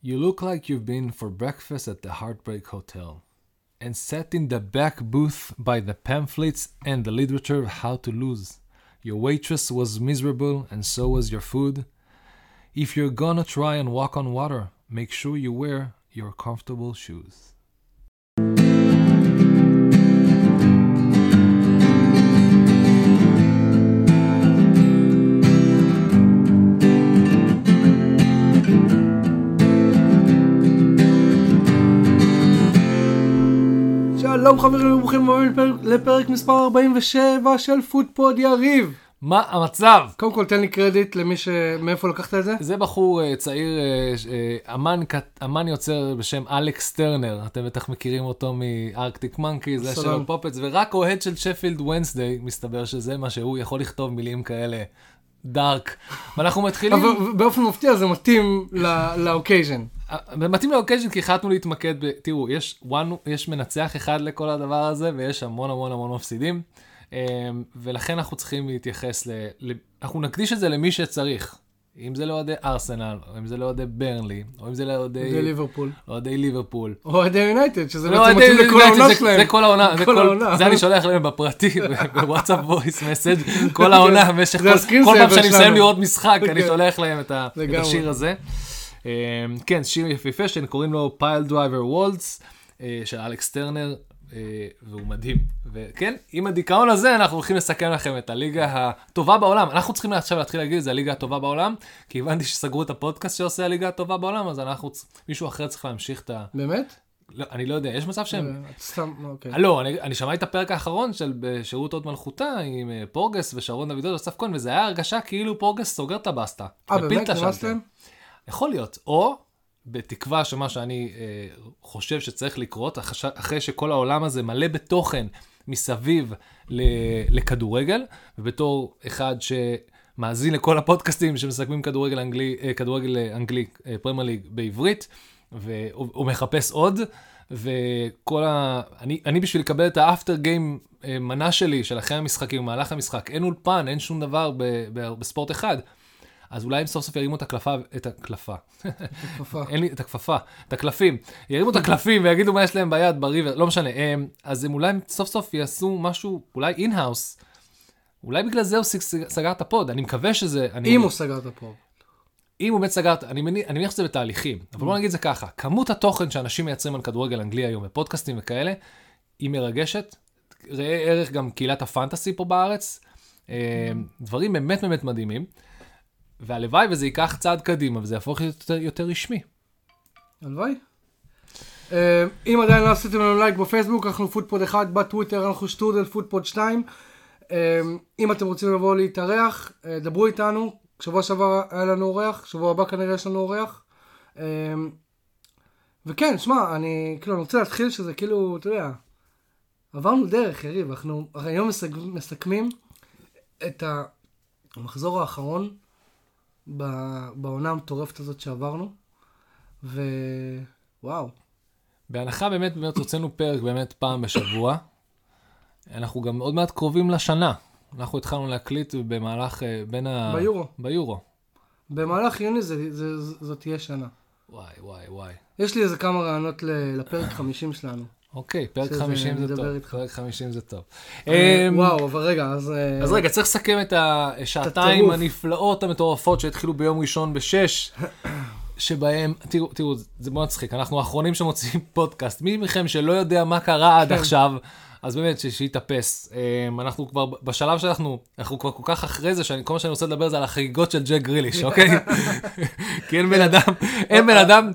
You look like you've been for breakfast at the Heartbreak Hotel and sat in the back booth by the pamphlets and the literature of how to lose. Your waitress was miserable and so was your food. If you're gonna try and walk on water, make sure you wear your comfortable shoes. שלום חברים וברוכים הבאים לפרק, לפרק מספר 47 של פודפוד יריב. מה המצב? קודם כל תן לי קרדיט למי ש... מאיפה לקחת את זה? זה בחור אה, צעיר, ש- אה, אמן, קט- אמן יוצר בשם אלכס טרנר, אתם בטח מכירים אותו מ- Arctic Monkeys. של פופץ, ורק אוהד של שפילד וונסדיי, מסתבר שזה מה שהוא יכול לכתוב מילים כאלה dark. ואנחנו מתחילים, אבל באופן מפתיע זה מתאים ל occasion. מתאים ל occasion כי החלטנו להתמקד ב... תראו, יש, one, יש מנצח אחד לכל הדבר הזה, ויש המון המון המון מפסידים, אה, ולכן אנחנו צריכים להתייחס ל... ל... אנחנו נקדיש את זה למי שצריך. אם זה לאוהדי ארסנל, או אם זה לאוהדי ברנלי, או אם זה לאוהדי זה ליברפול. אוהדי ליברפול. או אוהדי יונייטד, שזה לא, בעצם אוהדי מתאים לכל העונה שלהם. זה כל העונה, זה כל העונה. זה אני שולח להם בפרטי, בוואטסאפ voice message כל העונה, במשך כל פעם שאני מסיים. לראות משחק, אני כן. שולח להם את. השיר הזה. אה, כן, שיר יפהפה שקוראים לו Piledriver Waltz, של אלכס טרנר, אה, והוא מדהים. וכן, עם הדיכאון הזה אנחנו הולכים לסכם לכם את הליגה הטובה בעולם. אנחנו צריכים עכשיו להתחיל להגיד את זה הליגה הטובה בעולם, כי הבנתי שסגרו את הפודקאסט שעושה הליגה הטובה בעולם, אז אנחנו, מישהו אחר צריך להמשיך את ה... באמת? לא, אני לא יודע, יש מצב שהם... אה, סתם, אוקיי. לא, אני, אני שמעתי את הפרק האחרון של בשירות הוד מלכותה עם אה, פורגס ושרון דוידוב ואסף כהן, וזה היה הרגשה כאילו פורגס סוגר את הבסטה. אה, באמת? נמאסתם? יכול להיות. או, בתקווה שמה שאני אה, חושב שצריך לקרות, אחרי שכל העולם הזה מלא בתוכן מסביב ל, לכדורגל, ובתור אחד שמאזין לכל הפודקאסטים שמסכמים כדורגל אנגלי, אה, כדורגל אנגלי, אה, פרמייר ליג בעברית, והוא הוא מחפש עוד, וכל ה... אני, אני בשביל לקבל את האפטר גיים אה, מנה שלי, של אחרי המשחקים, במהלך המשחק, אין אולפן, אין שום דבר ב, ב, בספורט אחד. אז אולי הם סוף סוף ירימו את הקלפה, את הקלפה. אין לי את הכפפה, את הקלפים, ירימו את הקלפים ויגידו מה יש להם ביד, ב river, לא משנה, הם, אז הם אולי סוף סוף יעשו משהו, אולי in-house, אולי בגלל זה הוא סג- סגר את הפוד, אני מקווה שזה, אני, אם הוא סגר את הפוד. אם הוא באמת סגר, אני מניח, אני מניח שזה בתהליכים, אבל בוא נגיד את זה ככה, כמות התוכן שאנשים מייצרים על כדורגל אנגלי היום, בפודקאסטים וכאלה, היא מרגשת, ראה ערך גם קהילת הפנטסי פה בארץ, אה, דברים באמת באמת מדהימים, והלוואי וזה ייקח צעד קדימה וזה יהפוך יותר, יותר רשמי. הלוואי. אה, אם עדיין לא עשיתם לנו לייק בפייסבוק, אנחנו פודפוד 1, בטוויטר אנחנו שטרודל פודפוד 2. אה, אם אתם רוצים לבוא להתארח, אה, דברו איתנו. שבוע שעבר היה לנו אורח, שבוע הבא כנראה יש לנו אורח. וכן, שמע, אני כאילו אני רוצה להתחיל שזה כאילו, אתה יודע, עברנו דרך, יריב, אנחנו היום מסכמים את המחזור האחרון בעונה המטורפת הזאת שעברנו. ווואו, בהנחה באמת באמת הוצאנו פרק באמת פעם בשבוע, אנחנו גם עוד מעט קרובים לשנה. אנחנו התחלנו להקליט במהלך, אה, בין ה... ביורו. ביורו. במהלך יוני זה, זה, זה, זאת תהיה שנה. וואי, וואי, וואי. יש לי איזה כמה רעיונות לפרק 50 שלנו. אוקיי, פרק שזה 50 זה טוב. איתך. פרק 50 זה טוב. וואו, אבל רגע, אז... אה, אז רגע, צריך לסכם את השעתיים. הנפלאות המטורפות שהתחילו ביום ראשון בשש, שבהם, תראו, תראו, זה מאוד מצחיק, אנחנו האחרונים שמוציאים פודקאסט. מי מכם שלא יודע מה קרה עד כן. עכשיו, אז באמת, שיתאפס. אמ, אנחנו כבר בשלב שאנחנו, אנחנו כבר כל כך אחרי זה, שכל מה שאני רוצה לדבר זה על החגיגות של ג'ק גריליש, אוקיי? כי אין בן אדם, אין בן אדם,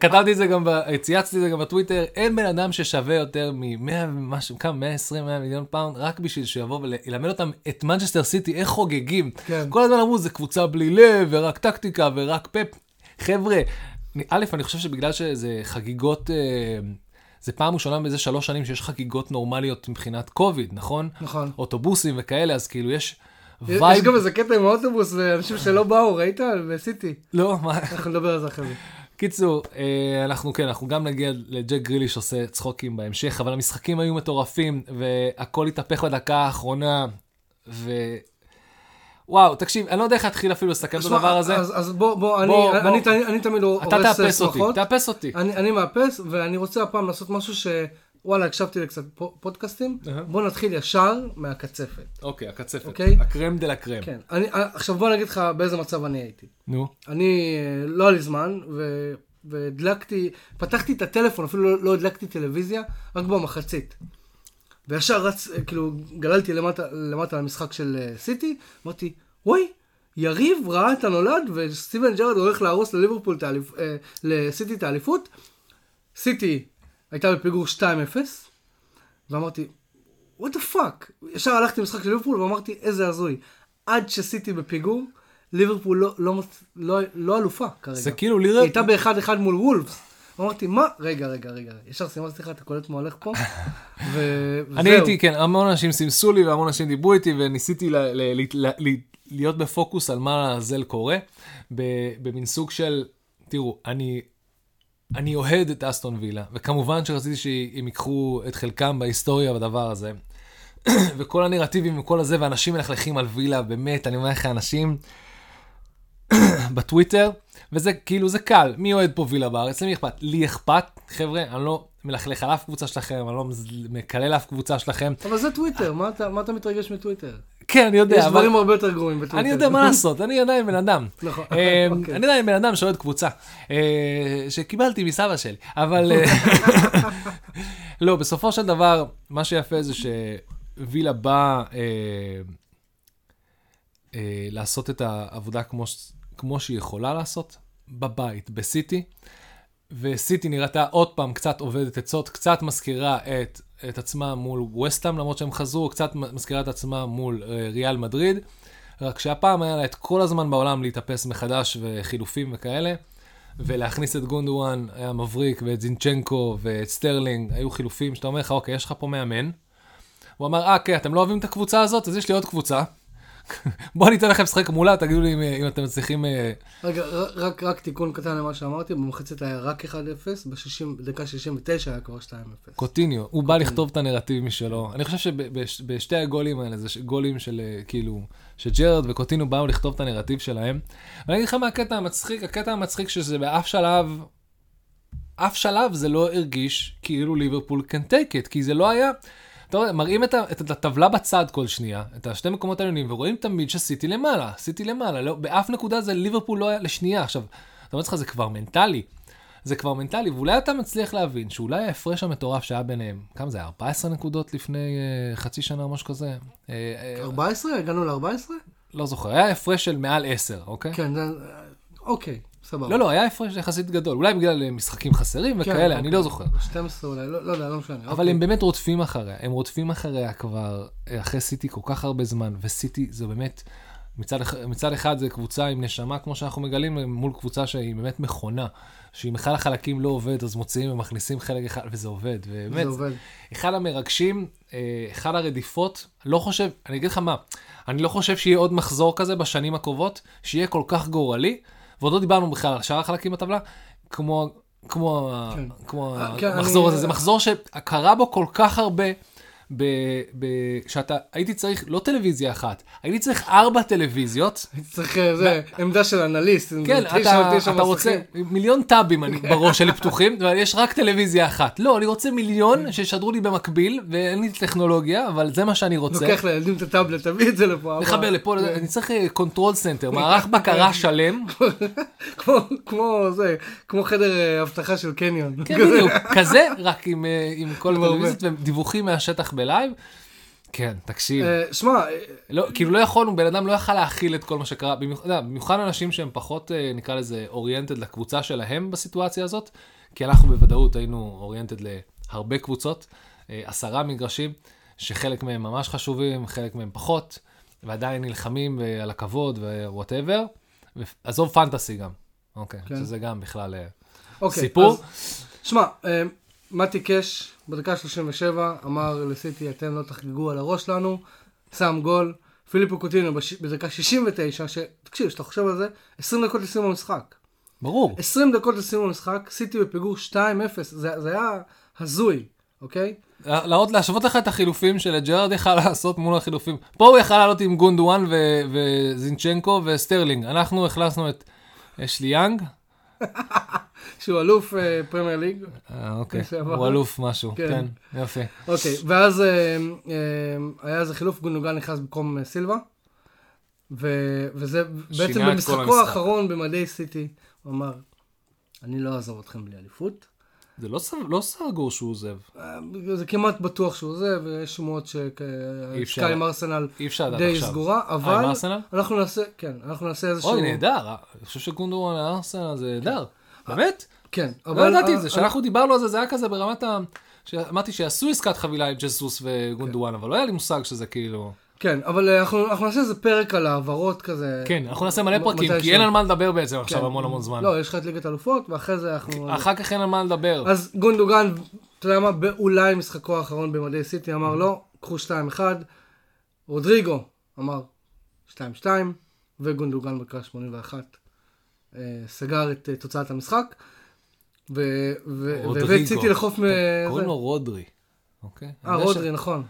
כתבתי את זה גם, צייצתי את זה גם בטוויטר, אין בן אדם ששווה יותר מ-100 ומשהו, כמה, 120, 100 מיליון פאונד, רק בשביל שיבוא וילמד אותם את מנצ'סטר סיטי, איך חוגגים. כן. כל הזמן אמרו, זה קבוצה בלי לב, ורק טקטיקה, ורק פפ. חבר'ה, א', אני חושב שבגלל שזה חגיגות, אה, זה פעם ראשונה מזה שלוש שנים שיש חגיגות נורמליות מבחינת קוביד, נכון? נכון. אוטובוסים וכאלה, אז כאילו יש יש vibe... גם איזה קטע עם האוטובוס ואנשים שלא באו, ראית? בסיטי. לא, מה? אנחנו נדבר על זה אחרי זה. קיצור, אה, אנחנו כן, אנחנו גם נגיע לג'ק גריליש עושה צחוקים בהמשך, אבל המשחקים היו מטורפים, והכל התהפך בדקה האחרונה, ו... וואו, תקשיב, אני לא יודע איך להתחיל אפילו לסכם את הדבר הזה. אז, אז בוא, בוא, אני, בוא, אני, בוא. אני, אני תמיד הורס אתה תאפס אותי, שמחות. תאפס אותי. אני, אני מאפס, ואני רוצה הפעם לעשות משהו ש... וואלה, הקשבתי לקצת פו- פודקאסטים. אהה. בוא נתחיל ישר מהקצפת. אוקיי, הקצפת. אוקיי. ה crème de la crème. כן. אני, עכשיו בוא אני אגיד לך באיזה מצב אני הייתי. נו. אני, אה, לא היה לי זמן, ו... והדלקתי, פתחתי את הטלפון, אפילו לא, לא הדלקתי טלוויזיה, רק במחצית. וישר רץ, כאילו, גללתי למטה, למטה למשחק של אה, סיטי, אמרתי, וואי, יריב ראה את הנולד, וסטיבן ג'רד הולך להרוס לליברפול, את האליפ- אה, לסיטי את האליפות. סיטי הייתה בפיגור 2-0, ואמרתי, what the fuck? ישר הלכתי למשחק של ליברפול ואמרתי, איזה הזוי. עד שסיטי בפיגור, ליברפול לא, לא, לא, לא אלופה כרגע. זה כאילו היא לירה... הייתה באחד אחד מול וולפס. אמרתי, מה? רגע, רגע, רגע. ישר סימסתי לך, אתה קולט מה הולך פה? ו- אני וזהו. הייתי, כן, המון אנשים סימסו לי והמון אנשים דיברו איתי וניסיתי להיות בפוקוס על מה לעזל קורה, במין סוג של, תראו, אני, אני אוהד את אסטון וילה, וכמובן שרציתי שהם ייקחו את חלקם בהיסטוריה בדבר הזה. וכל הנרטיבים וכל הזה, ואנשים מלכלכים על וילה, באמת, אני אומר לך, אנשים בטוויטר, וזה כאילו, זה קל, מי אוהד פה וילה בארץ? למי אכפת? לי אכפת, חבר'ה, אני לא מלכלך על אף קבוצה שלכם, אני לא מקלל אף קבוצה שלכם. אבל זה טוויטר, מה אתה, מה אתה מתרגש מטוויטר? כן, אני יודע, יש אבל דברים הרבה יותר גרועים בטוויטר. אני יודע מה לעשות, אני עדיין בן אדם. נכון, אה, אוקיי. אני עדיין בן אדם שאוהד קבוצה, אה, שקיבלתי מסבא שלי, אבל אה, לא, בסופו של דבר, מה שיפה זה שווילה באה אה, לעשות את העבודה כמו כמו שהיא יכולה לעשות, בבית, בסיטי, וסיטי נראתה עוד פעם קצת עובדת עצות, קצת מזכירה את, את עצמה מול וסטאם, למרות שהם חזרו, קצת מזכירה את עצמה מול אה, ריאל מדריד, רק שהפעם היה לה את כל הזמן בעולם להתאפס מחדש וחילופים וכאלה, ולהכניס את גונדוגן היה מבריק, ואת זינצ'נקו ואת סטרלינג, היו חילופים שאתה אומר לך, אוקיי, יש לך פה מאמן. הוא אמר, אה, כן, אתם לא אוהבים את הקבוצה הזאת? אז יש לי עוד קבוצה. בואו אני אתן לכם לשחק מולה, תגידו לי אם, אם אתם מצליחים... אה, רגע, רק, רק תיקון קטן למה שאמרתי, במחצית היה רק 1-0, ב-60 בדקה 69 היה כבר 2-0. קוטיניו, הוא בא לכתוב את הנרטיב משלו. אני חושב שבשתי הגולים האלה, זה גולים של אה, כאילו, שג'רארד וקוטיניו באו לכתוב את הנרטיב שלהם. ואני אגיד לך מה הקטע המצחיק, הקטע המצחיק שזה באף שלב, אף שלב זה לא הרגיש כאילו ליברפול can take it, כי זה לא היה... אתה רואה, מראים את, את הטבלה בצד כל שנייה, את השתי מקומות העליונים, ורואים תמיד שסיטי למעלה, סיטי למעלה, לא, באף נקודה זה ליברפול לא היה לשנייה. עכשיו, אתה אומר לך, זה כבר מנטלי. זה כבר מנטלי, ואולי אתה מצליח להבין שאולי ההפרש המטורף שהיה ביניהם, כמה זה היה? 14 נקודות לפני uh, חצי שנה או משהו כזה? Uh, uh, 14? הגענו ל-14? לא זוכר, היה הפרש של מעל 10, אוקיי? כן. אוקיי, סבבה. לא, לא, היה הפרש יחסית גדול, אולי בגלל אה, משחקים חסרים כן, וכאלה, אני אוקיי. לא זוכר. 12 אולי, לא, לא יודע, לא משנה. אבל אוקיי. הם באמת רודפים אחריה, הם רודפים אחריה כבר אה, אחרי סיטי כל כך הרבה זמן, וסיטי זה באמת, מצד, מצד אחד זה קבוצה עם נשמה, כמו שאנחנו מגלים, מול קבוצה שהיא באמת מכונה, שאם אחד החלקים לא עובד, אז מוציאים ומכניסים חלק אחד, וזה עובד, ובאמת, זה עובד. אחד המרגשים, אה, אחד הרדיפות, לא חושב, אני אגיד לך מה, אני לא חושב שיהיה עוד מחזור כזה בשנים הקרובות, שיהיה כל כך גורלי, ועוד לא דיברנו בכלל על שאר החלקים בטבלה, כמו, כמו, כן. כמו אה, כן, המחזור אני- הזה, זה מחזור שקרה בו כל כך הרבה, ב, ב, שאתה, הייתי צריך, לא טלוויזיה אחת, הייתי צריך ארבע טלוויזיות, צריך, אה, זה, עמדה של אנליסט. כן, אתה, אתה רוצה. מיליון טאבים אני- בראש שלי פתוחים, אבל יש רק טלוויזיה אחת. לא, אני רוצה מיליון שישדרו לי במקביל, ואין לי טכנולוגיה, אבל זה מה שאני רוצה. לוקח לילדים את הטאבלט, תביא את זה לפה. אבא. לפה, אני צריך control center, מערך בקרה שלם. כמו, כמו זה, כמו חדר אה, אבטחה של קניון. כן, בדיוק, כזה, רק עם, אה, כל. הטלוויזיות ודיווחים מהשטח ב live. כן, תקשיב. אה, שמע, אה, לא, כאילו לא יכולנו, בן אדם לא יכל להכיל את כל מה שקרה, במיוחד, אנשים שהם פחות, אה, נקרא לזה, oriented לקבוצה שלהם בסיטואציה הזאת, כי אנחנו בוודאות היינו oriented להרבה קבוצות, עשרה מגרשים, שחלק מהם ממש חשובים, חלק מהם פחות, ועדיין נלחמים על הכבוד ו whatever, עזוב פנטסי גם, אוקיי, כן. שזה גם בכלל אוקיי. סיפור. אז, שמע, מתי קאש בדקה 37 אמר לסיטי, אתם לא תחגגו על הראש שלנו, שם גול. פיליפו קוטיניו בדקה 69, שתקשיב, כשאתה חושב על זה, 20 דקות לסיום המשחק. ברור. 20 דקות לסיום המשחק, סיטי בפיגור 2-0, זה, זה היה הזוי. אוקיי? להראות, להשוות לך את החילופים שלג'רארד יכל לעשות מול החילופים. פה הוא יכל לעלות עם גונדוגן ו- וזינצ'נקו וסטרלינג. אנחנו הכנסנו את אשלי יאנג. שהוא אלוף אה, פרמייר ליג. אה, אוקיי. הוא אלוף משהו, כן. כן, יפה. אוקיי, ואז אה, אה, היה איזה חילוף, גונדוגן נכנס במקום אה, סילבה. וזה בעצם במשחקו. האחרון במדי סיטי, הוא אמר, אני לא אעזוב אתכם בלי אליפות. זה לא לא סגור שהוא עוזב. אה, זה כמעט בטוח שהוא זה, ויש שמועות. שהעסקה עם ארסנל די. סגורה, אה, עם אבל ארסנל? אנחנו נעשה, כן, אנחנו נעשה איזשהו... אוי, נהדר. אה, אני חושב שגונדואן לארסנל זה נהדר. באמת? כן, לא ידעתי את זה. אה, כשאנחנו דיברנו על זה, זה היה כזה ברמת ה... אמרתי שיעשו עסקת חבילה עם ג'סוס וגונדואן, אבל לא היה לי מושג שזה כאילו... כן, אבל אה, אנחנו אנחנו נעשה איזה פרק על העברות כזה. כן, אנחנו נעשה מלא פרקים, כי אין על מה לדבר בעצם כן. עכשיו המון המון זמן. לא, יש לך את ליגת אלופות, ואחרי זה אנחנו... אחר כך אין על מה לדבר. אז גונדוגן, אתה יודע מה, באולי משחקו האחרון במדי סיטי, אמר לא, קחו 2-1. רודריגו אמר 2-2, וגונדוגן בקרה 81. אה, סגר את אה, תוצאת המשחק, ו- ו- רודריגו. והביא את סיטי לחוף מ... קוראים. לו רודרי. אוקיי? אה, רודרי, נכון.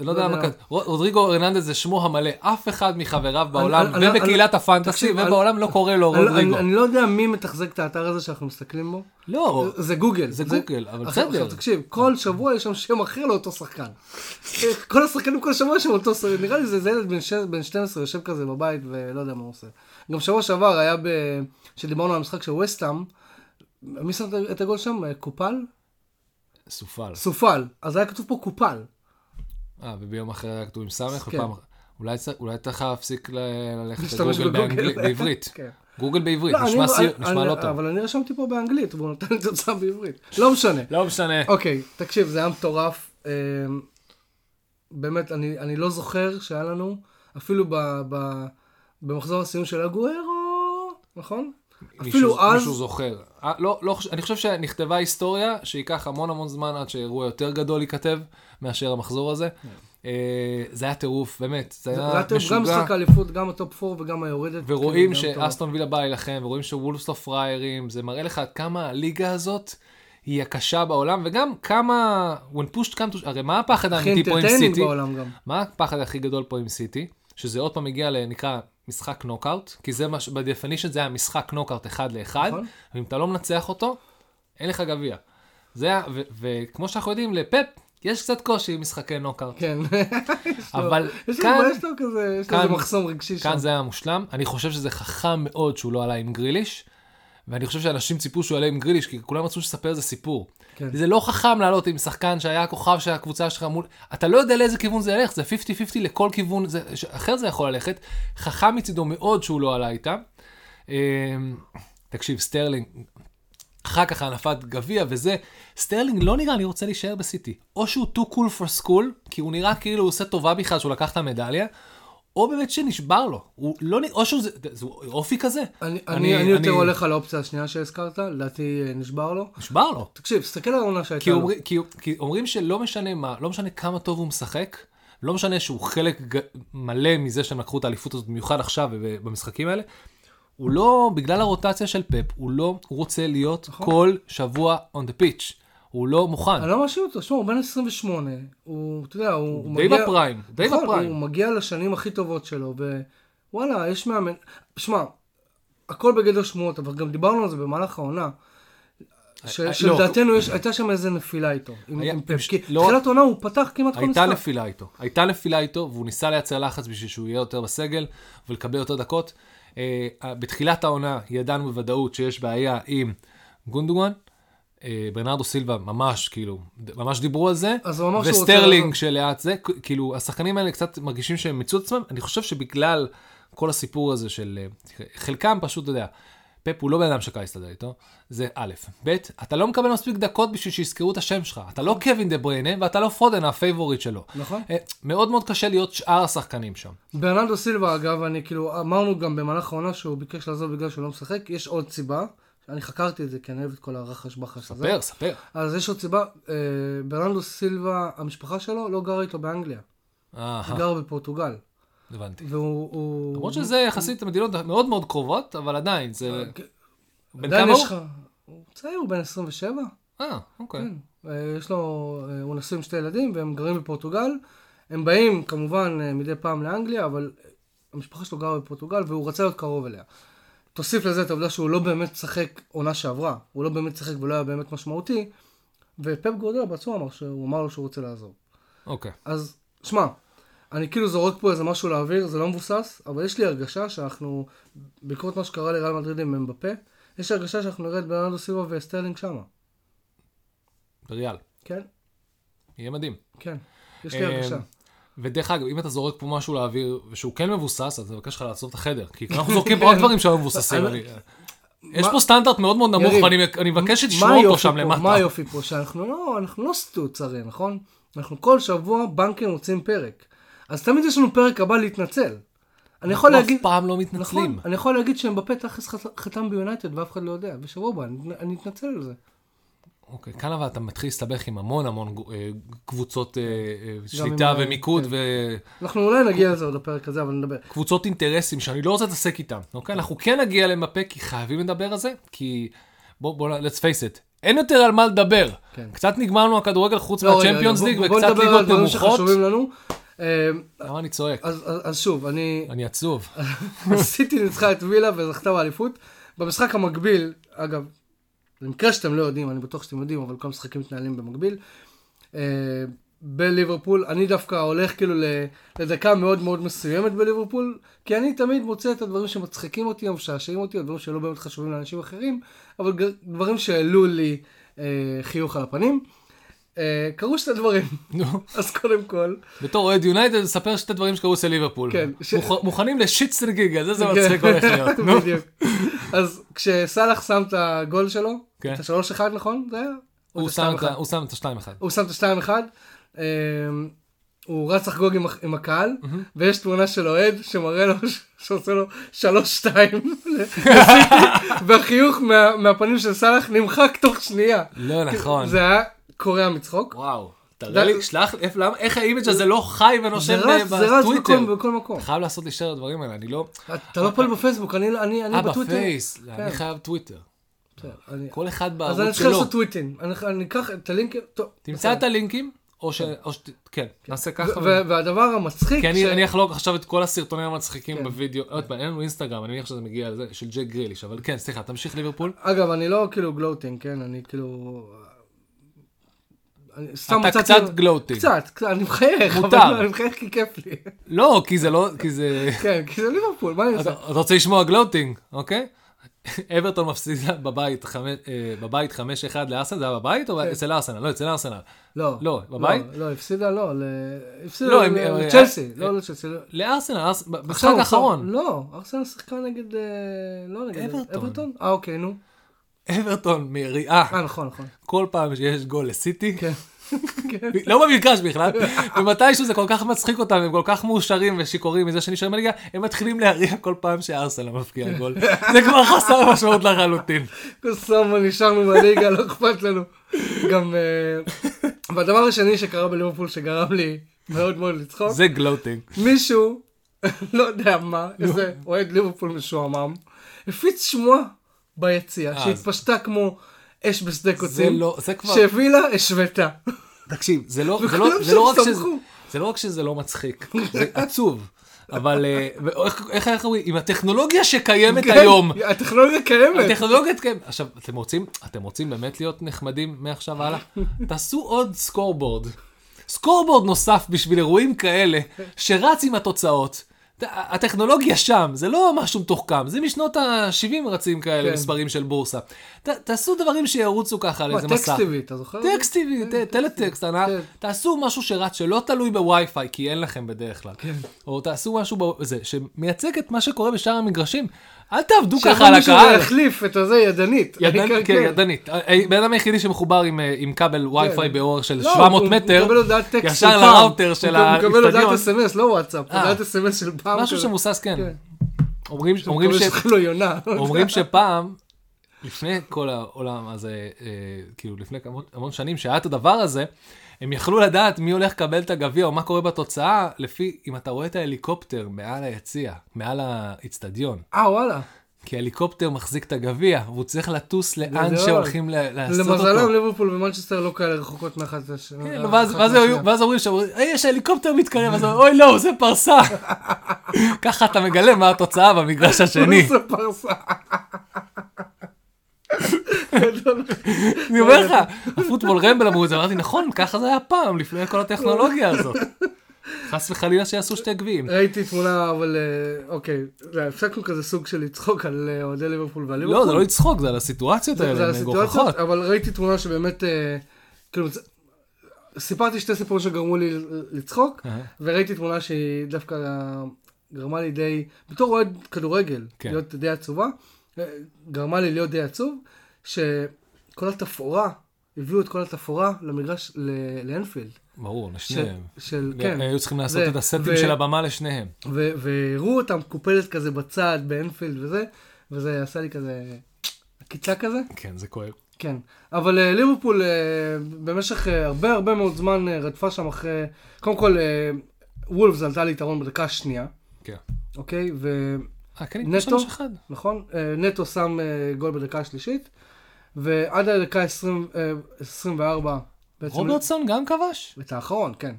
לא יודע מה כתוב. רודריגו הרננדז זה שמו המלא. אף אחד מחבריו בעולם, ובקהילת הפנטסי, ובעולם לא קורא לו רודריגו. אני לא יודע מי מתחזק את האתר הזה שאנחנו מסתכלים בו. לא, זה גוגל. זה גוגל, אבל בסדר. עכשיו תקשיב, כל שבוע יש שם שם אחר לאותו שחקן. כל השחקנים כל שבוע יש שם אותו שחקן, נראה לי זה ילד בן ש- בן 12 יושב כזה בבית ולא יודע מה הוא עושה. גם שבוע שעבר היה. כשדיברנו על המשחק של וסטאם, מי שם את- הגול שם? קופל? סופל. סופל. אז היה כתוב פה קופל. אה, וביום אחר היה כתוב עם סמך, כן. ופעם... אולי אולי צריך להפסיק ללכת לגוגל. באנגלית- בעברית. כן. גוגל בעברית, לא, נשמע אני- סיר- אני- נשמע אני- לא טוב. אבל אני רשמתי פה באנגלית, והוא נותן לי תוצאה בעברית. לא משנה. לא משנה. אוקיי, תקשיב, זה היה מטורף. אמ, באמת, אני, אני לא זוכר שהיה לנו, אפילו ב, ב, במחזור הסיום של הגוארו, נכון? מישהו- אפילו אז, מישהו זוכר. אה, לא, לא, אני חושב שנכתבה היסטוריה שייקח המון המון זמן עד שאירוע יותר גדול ייכתב מאשר המחזור הזה. אה, זה היה טירוף, באמת. זה זה היה טוב, גם משוגע. משחק האליפות, גם הטופ 4 וגם היורדת. ורואים כאילו, טוב. שאסטון וילה באה להילחם, ורואים שוולפס לא פראיירים, זה מראה לך כמה הליגה הזאת היא הקשה בעולם, וגם כמה, when pushed come to, הרי מה הפחד האמיתי פה עם סיטי? מה הפחד הכי גדול פה עם סיטי? שזה עוד פעם הגיע לנקרא משחק נוקאוט, כי זה מה, ב definition זה היה משחק נוקאוט אחד לאחד, נכון. ואם אתה לא מנצח אותו, אין לך גביע. זה היה, וכמו שאנחנו יודעים, לפפ יש קצת קושי עם משחקי נוקאוט. כן. אבל יש לו, כאן, יש לו כזה, יש לו כאן- איזה מחסום רגשי שם. כאן זה היה מושלם. אני חושב שזה חכם מאוד שהוא לא עלה עם גריליש, ואני חושב שאנשים ציפו שהוא יעלה עם גריליש, כי כולם רצו לספר איזה סיפור. כן. זה לא חכם לעלות עם שחקן שהיה הכוכב של הקבוצה שלך מול... אתה לא יודע לאיזה כיוון זה ילך, זה 50-50 לכל כיוון, זה... אחרת זה יכול ללכת. חכם מצידו מאוד שהוא לא עלה איתם. אמ, תקשיב, סטרלינג, אחר כך הנפת גביע וזה, סטרלינג לא נראה לי רוצה להישאר בסיטי. או שהוא too cool for school, כי הוא נראה כאילו הוא עושה טובה בכלל שהוא לקח את המדליה, או באמת שנשבר לו. הוא לא נראה, או שהוא זה, זה אופי כזה. אני, אני, אני יותר הולך על האופציה השנייה שהזכרת, לדעתי אה, נשבר לו. נשבר לו. תקשיב, תסתכל על העונה שהייתה כי, לו. אומר, כי, כי אומרים שלא משנה מה, לא משנה כמה טוב הוא משחק, לא משנה שהוא חלק ג, מלא מזה שהם לקחו את האליפות הזאת, במיוחד עכשיו ובמשחקים האלה, הוא לא, בגלל הרוטציה של פפ, הוא לא רוצה להיות נכון. כל שבוע on the pitch. הוא לא מוכן. אני לא מאשים אותו, שמע, הוא בן 28, הוא, אתה יודע, הוא, הוא די מגיע... בפריים, די נכון, בפריים. הוא מגיע לשנים הכי טובות שלו, ווואלה, יש מאמן... שמע, הכל בגדר שמועות, אבל גם דיברנו על זה במהלך העונה. אה, שלדעתנו יש- הייתה שם איזה נפילה איתו, עם היה- עם פפ. כי לא- תחילת העונה הוא פתח כמעט כל הייתה משחק. נפילה איתו. הייתה נפילה איתו, והוא ניסה לייצר לחץ בשביל שהוא יהיה יותר בסגל ולקבל יותר דקות. אה, בתחילת העונה ידענו בוודאות שיש בעיה עם גונדוגן. אה, ברנרדו סילבה ממש, כאילו, ממש דיברו על זה. רוצה וסטרלינג לעזוב. שלאט זה, כאילו, השחקנים האלה קצת מרגישים שהם מיצו את עצמם. אני חושב שבגלל כל הסיפור הזה של... אה, חלקם פשוט, אתה יודע, פפ הוא לא בן אדם שקל להסתדר איתו, זה א', ב', אתה לא מקבל מספיק דקות בשביל שיזכרו את השם שלך. אתה לא קווין דה בריינה ואתה לא פודן הפייבוריט שלו. נכון. אה, מאוד מאוד קשה להיות שאר השחקנים שם. ברננדו סילבה, אגב, אני כאילו, אמרנו גם במהלך העונה שהוא ביקש לעזוב בגלל שהוא לא משחק, יש עוד סיבה. אני חקרתי את זה, כי אני אוהב את כל הרחש בחש הזה. ספר, ספר. אז יש עוד סיבה, אה, ברננדו סילבה, המשפחה שלו לא גרה איתו באנגליה, אהה, היא גרה בפורטוגל. הבנתי. והוא... הוא- למרות שזה יחסית מדינות מאוד מאוד קרובות, אבל עדיין, זה... בן עדיין כמה יש הוא? הוא צעיר, הוא בן 27? אה, אוקיי. כן. אה, יש לו, אה, הוא נשוי עם שתי ילדים והם גרים בפורטוגל. הם באים כמובן אה, מדי פעם לאנגליה, אבל המשפחה שלו גרה בפורטוגל והוא רצה להיות קרוב אליה. תוסיף לזה את העובדה שהוא לא באמת משחק עונה שעברה, הוא לא באמת שיחק ולא היה באמת משמעותי, ופפ גורדלה בעצמו אמר שהוא אמר לו שהוא רוצה לעזוב. אוקיי. אז, שמע, אני כאילו זורק פה איזה משהו לאוויר, זה לא מבוסס, אבל יש לי הרגשה שאנחנו, בעקבות מה שקרה לריאל מדריד עם אמבפה, יש לי הרגשה שאנחנו נראה את ברנרדו סילבה וסטרלינג שמה. בריאל. כן? יהיה מדהים. כן. יש לי אה, הרגשה. ודרך אגב, אם אתה זורק פה משהו לאוויר, ושהוא כן מבוסס, אז אני מבקש לך לעצור את החדר. כי אנחנו זורקים פה עוד דברים שלא מבוססים. יש פה סטנדרט מאוד מאוד נמוך, ואני אני מבקש מה שתשמור אותו שם? למטה. מה היופי פה? שאנחנו לא, אנחנו לא סטוץ הרי, נכון? אנחנו כל שבוע בנקים מוציאים פרק. אז תמיד יש לנו פרק הבא להתנצל. אני יכול אנחנו להגיד... אף פעם לא נכון, מתנצלים. אני יכול להגיד תכלס חת- חתם ביונייטד ואף אחד לא יודע. בשבוע הבא אני אתנצל על זה. אוקיי, כאן אבל אתה מתחיל להסתבך עם המון המון אה, קבוצות אה, אה, שליטה ומיקוד כן. ו... אנחנו אולי נגיע לזה עוד בפרק הזה, אבל נדבר. קבוצות אינטרסים שאני לא רוצה להתעסק איתם, אוקיי? אנחנו כן נגיע למפה כי חייבים לדבר על זה, כי בוא, בוא, let's face it, אין יותר על מה לדבר. כן. קצת נגמר לנו הכדורגל חוץ לא, מהצ'מפיונס ליג בוא- בוא וקצת נדבר על ליגות נמוכות. שחשובים לנו. למה אני צועק? אז- אז אז שוב, אני... אני עצוב. סיטי ניצחה את וילה וזכתה באליפות. במשחק המקביל, אגב, במקרה שאתם לא יודעים, אני בטוח שאתם יודעים, אבל כל המשחקים מתנהלים במקביל. אה, בליברפול, אני דווקא הולך כאילו לדקה מאוד מאוד מסוימת בליברפול, כי אני תמיד מוצא את הדברים שמצחיקים אותי או משעשעים אותי, או דברים שלא באמת חשובים לאנשים אחרים, אבל דברים שהעלו לי אה, חיוך על הפנים. אה, קרו שתי דברים, אז קודם כל, בתור אוהד יונייטד, נספר שתי דברים שקרו אצל ליברפול. כן, מוכנים לשיטסטר גיגל, זה זה כן. מצחיק הולך להיות. בדיוק. אז כשסאלח שם את הגול שלו, כן. את השלוש אחד נכון? זה היה? הוא שם את השתיים אחד. הוא שם את השתיים אחד. אמ, הוא רץ לחגוג עם, עם הקהל, ויש תמונה של אוהד שמראה לו, שעושה לו שלוש שתיים, לסיטי, והחיוך מה, מהפנים של סאלח נמחק תוך שנייה. לא נכון. זה היה קורע מצחוק. וואו. תראה לי, שלח, איך ה image הזה לא חי ונושם רץ, זה רץ בטוויטר? בכל, מקום. חייב לעשות לי share לדברים האלה, אני לא... אתה לא פעיל בפייסבוק, אני, אה, בטוויטר. בפייס, כן. אני חייב טוויטר. כל אחד אז אני בערוץ צריך שלו. לעשות טוויטים. אני אקח את הלינק, טוב. תמצא את הלינקים, או ש... או ש... כן, נעשה ככה. והדבר המצחיק, כי אני, אחלוק עכשיו את כל הסרטונים המצחיקים כן. בווידאו, עוד פעם, אין לנו אינסטגרם, אני מניח שזה מגיע לזה, של ג'ק גריליש, אבל כן, סליחה, תמשיך ליברפול. אגב, אני לא כאילו gloating, כן? אני כאילו... סתם אתה קצת gloating. קצת, קצת, אני מחייך, מותר. אבל אני מחייך כי כיף לי. לא, כי זה לא, כי זה... כן, כי זה ליברפול, מה אני עושה? אתה רוצה לשמוע gloating, אוקיי? אברטון מפסידה בבית אה, בבית 5-1 לארסנל, זה היה בבית או כן. אצל ארסנל? לא, אצל ארסנל. לא. לא, בבית? לא, הפסידה, לא, הפסידה לא, ל- הם- הם- לצ'לסי, אה, לא לצ'לסי. לא. לארסנל, ארס- במשחק האחרון. לא, ארסנל שיחקה נגד, אה, לא נגד. אברטון? אה, אוקיי, נו. אברטון מריעה אה, נכון, נכון. כל פעם שיש גול לסיטי, כן. לא במגרש בכלל, ומתישהו זה כל כך מצחיק אותם, הם כל כך מאושרים ושיכורים מזה שנשארים בליגה, הם מתחילים להריע כל פעם שארסנל מבקיע גול. זה כבר חסר משמעות לחלוטין. קוסומו, נשארנו בליגה, לא אכפת לנו. גם, אה, והדבר השני שקרה בליברפול שגרם לי מאוד מאוד לצחוק, זה גלוטינג. מישהו, לא יודע מה, איזה אוהד ליברפול משועמם, הפיץ שמועה ביציע, אז. שהתפשטה כמו אש בשדה זה קוצים, לא, זה כבר, שהווילה השוותה. תקשיב, זה לא, זה לא, זה לא רק שזה. זה לא רק שזה לא מצחיק, זה עצוב. אבל אה, איך איך אומרים, עם הטכנולוגיה שקיימת כן, היום, הטכנולוגיה קיימת. הטכנולוגיה קיימת. עכשיו, אתם רוצים, אתם רוצים באמת להיות נחמדים מעכשיו והלאה? תעשו עוד סקורבורד. scoreboard נוסף בשביל אירועים כאלה, שרץ עם התוצאות. הטכנולוגיה שם, זה לא משהו מתוחכם, זה משנות ה-70 רצים כאלה, כן. מספרים של בורסה. ת- תעשו דברים שירוצו ככה על איזה טקסט מסך. טבעי, אתה זוכר? טקסט טבעי, ט- טלטקסט, כן. תעשו משהו שרץ, שלא תלוי בווי-פיי, כי אין לכם בדרך כלל. כן. או תעשו משהו בזה, שמייצג את מה שקורה בשאר המגרשים. אל תעבדו ככה על הקהל. ויחליף את הזה ידנית. ידנ- העיקר כן, ידנית. הבן אדם היחידי שמחובר עם, אה, כבל וי-פיי באורך של לא, 700 הוא- מטר, ישר. לראוטר של הוא מקבל הודעת. אס.אם.אס, לא וואטסאפ, אה. הודעת אס.אם.אס של פעם. משהו. שמבוסס, כן. כן. אומרים, לא. אומרים שפעם, לפני כל העולם הזה, אה, כאילו לפני המון שנים שהיה את הדבר הזה, הם יכלו לדעת מי הולך לקבל את הגביע או מה קורה בתוצאה, לפי אם אתה רואה את ההליקופטר מעל היציע, מעל האיצטדיון. אה, וואלה. כי הליקופטר מחזיק את הגביע, והוא צריך לטוס לאן. שהולכים לעשות למזלם אותו. ליברפול ומנצ'סטר לא כאלה רחוקות מאחת לשנייה. כן, ואז- אומרים שם, היי, יש הליקופטר מתקרב, אז אומרים, אוי לא, זה farce. ככה אתה מגלה מה התוצאה במגרש השני. זה פרסה. אני אומר לך, הפוטבול רמבל אמרו את זה, אמרתי, נכון, ככה זה היה פעם, לפני כל הטכנולוגיה הזאת. חס וחלילה שיעשו שתי גביעים. ראיתי תמונה, אבל אה, אוקיי, הפסקנו כזה סוג של לצחוק על אה, אוהדי ליברפול ועל ליברפול. לא, זה לא לצחוק, זה על הסיטואציות זה- זה האלה, הן הסיטואציות. אבל ראיתי תמונה שבאמת, אה, כאילו, סיפרתי שתי סיפורים שגרמו לי לצחוק. וראיתי תמונה שהיא דווקא גרמה לי די, בתור אוהד כדורגל, כן. להיות די עצובה, גרמה לי להיות די עצוב, שכל התפאורה, הביאו את כל התפאורה למגרש, לאנפילד. ברור, לשניהם. של, כן, היו צריכים לעשות זה, את הסטים ו- של הבמה לשניהם. והראו אותם קופלת כזה בצד באנפילד וזה, וזה עשה לי כזה עקיצה כזה. כן, זה כואב. כן, אבל אה, ליברפול אה, במשך אה, הרבה הרבה מאוד זמן אה, רדפה שם אחרי, קודם כל אה, וולפס עלתה ליתרון בדקה השנייה, כן. אוקיי? אה, כן, נטו? אחד. ונכון, אה, נטו שם אה, גול בדקה השלישית, ועד הדקה 20, אה, 24 בעצם, רוברטסון גם כבש? את האחרון, כן.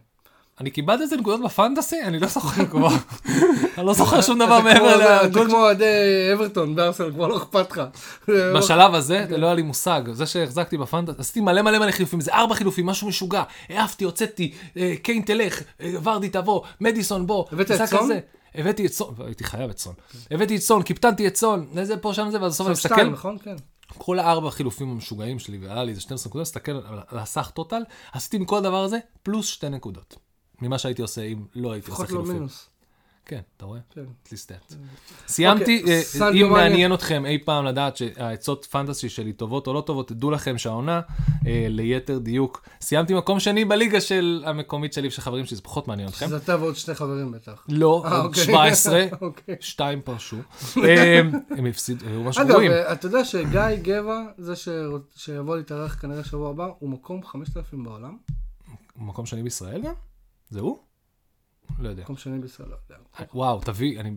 אני קיבלתי את זה נקודות בפנטסי? אני לא זוכר כבר. אני לא זוכר שום דבר אתה מעבר אתה לגול. כמו אוהדי אברטון בארסנל, כבר לא אכפת לך. בשלב הזה, לא היה לי מושג. זה שהחזקתי בפנטסי, עשיתי מלא מלא מלא חילופים, זה ארבע חילופים, משהו משוגע. העפתי, הוצאתי, קיין תלך, ורדי תבוא, מדיסון בוא. הבאת את סון? הבאתי את סון, הייתי חייב את סון. הבאתי את סון, קיפטנתי את סון, איזה פה שם זה, ואז בסוף אני מסתכל, נכון? כן. כל הארבע חילופים המשוגעים שלי, ועלה לי איזה 12 נקודות, מסתכל על הסך טוטל, עשיתי מכל הדבר הזה פלוס שתי נקודות. ממה שהייתי עושה אם לא הייתי עושה לא חילופים. כן, אתה רואה? כן. לי סטאט. סיימתי, אוקיי, אה, אם. מעניין אתכם אי פעם לדעת שהעצות פנטסי שלי טובות או לא טובות, תדעו לכם שהעונה, אה, ליתר דיוק, סיימתי מקום שני בליגה של המקומית שלי ושל חברים שלי, זה פחות מעניין אתכם. זה אתה ועוד שני חברים בטח. לא, אה, עוד אוקיי. 17, אוקיי. שתיים פרשו. אה, הם הפסידו, היו אגב, גרועים. אה, אתה יודע שגיא גבע, זה שיבוא להתארח כנראה שבוע הבא, הוא מקום 5,000 בעולם? מקום שני בישראל גם? זה הוא? לא יודע. מקום שני בישראל, לא יודע. וואו, תביא, אני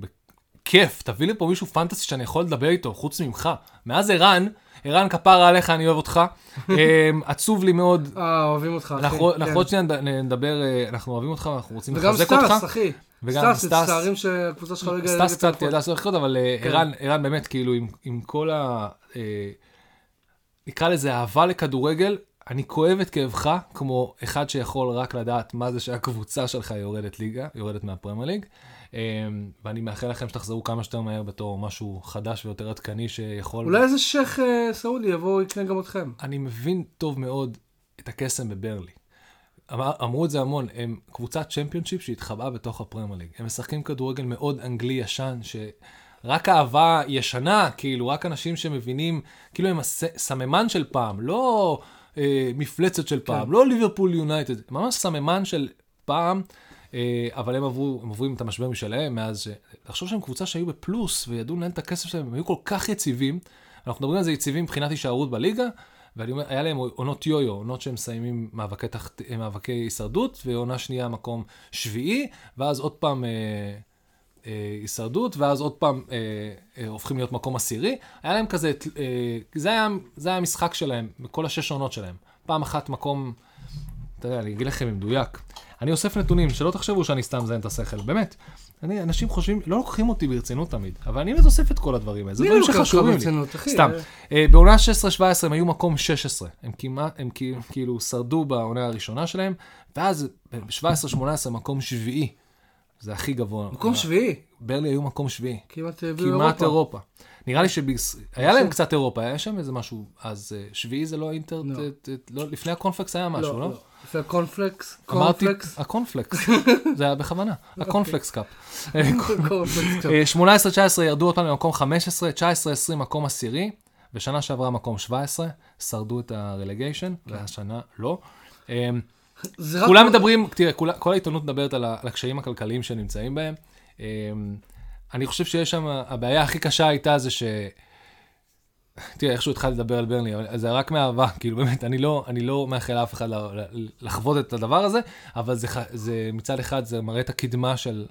בכיף, תביא לי פה מישהו פנטסי שאני יכול לדבר איתו, חוץ ממך. מאז ערן, ערן כפרה עליך, אני אוהב אותך. אמ, עצוב לי מאוד. אה, אוהבים אותך, אחי. אנחנו כן. אנחנו עוד שניה נד- נדבר, אה, אנחנו אוהבים אותך, אנחנו רוצים וגם לחזק אותך. סטאס, אחי. וגם סטאס. מצטערים שהקבוצה שלך לא הגיעה סטאס קצת. ידע לעשות לחיות, אבל אה, כן. ערן, באמת, כאילו, עם- כל ה... אה, נקרא לזה אהבה לכדורגל, אני כואב את כאבך, כמו אחד שיכול רק לדעת מה זה שהקבוצה שלך יורדת ליגה, יורדת מהפרמייר ליג. אה, ואני מאחל לכם שתחזרו כמה שיותר מהר בתור משהו חדש ויותר עדכני שיכול... אולי איזה שייח אה, סעודי יבוא יקנה גם אתכם. אני מבין טוב מאוד את הקסם בברלי. אמר, אמרו את זה המון, הם קבוצת צ'מפיונשיפ שהתחבאה בתוך הפרמייר ליג. הם משחקים כדורגל מאוד אנגלי ישן, שרק אהבה ישנה, כאילו, רק אנשים שמבינים, כאילו הם הסממן של פעם, לא אה, מפלצת של פעם, כן. לא ליברפול יונייטד, ממש סממן של פעם. אה, אבל הם עברו, הם עוברים את המשבר משלהם מאז ש... תחשוב שהם קבוצה שהיו בפלוס וידעו לנהל את הכסף שלהם, הם היו כל כך יציבים. אנחנו מדברים על זה יציבים מבחינת הישארות בליגה, ואני אומר, היה להם עונות יו-יו, עונות שהם מסיימים מאבקי, תחת, מאבקי הישרדות, ועונה שנייה מקום שביעי, ואז עוד פעם אה, הישרדות, ואז עוד פעם אה, אה, הופכים להיות מקום עשירי. היה להם כזה, אה, זה, היה, זה היה המשחק שלהם, בכל השש עונות שלהם. פעם אחת מקום, אתה יודע, אני אגיד לכם במדויק. אני אוסף נתונים, שלא תחשבו שאני סתם מזיין את השכל, באמת. אני, אנשים חושבים, לא לוקחים אותי ברצינות תמיד, אבל אני אוסף את כל הדברים האלה, זה דברים אותך שחשובים לי. אחי? סתם. אה, אה, בעונה 16-17 הם היו מקום 16. הם כמעט, הם כאילו שרדו בעונה הראשונה שלהם, ואז ב-17-18 מקום שביעי. זה הכי גבוה. מקום שביעי. ברלי היו מקום שביעי. כמעט הביאו כמעט אירופה. אירופה. נראה לי שהיה להם קצת אירופה, היה שם איזה משהו, אז אה, שביעי זה לא אינטר, לא. לא, לפני הקונפלקס היה משהו, לא? לפני הקונפלקס. אמרתי, קורנפלקס. הקונפלקס, זה היה בכוונה, הקונפלקס cup. אה, קורנפלקס. אה, 18-19 ירדו אותנו למקום 15, 19-20 מקום עשירי, ושנה שעברה מקום 17, שרדו את הרלגיישן, והשנה לא. כולם מדברים, תראה, כל העיתונות מדברת על הקשיים הכלכליים שנמצאים בהם. אה, אני חושב שיש שם, הבעיה הכי קשה הייתה זה ש... תראה, איכשהו התחלתי לדבר על ברני, אבל זה רק מאהבה, כאילו באמת, אני לא, אני לא מאחל לאף אחד לחוות את הדבר הזה, אבל זה, זה מצד אחד זה מראה את הקדמה של,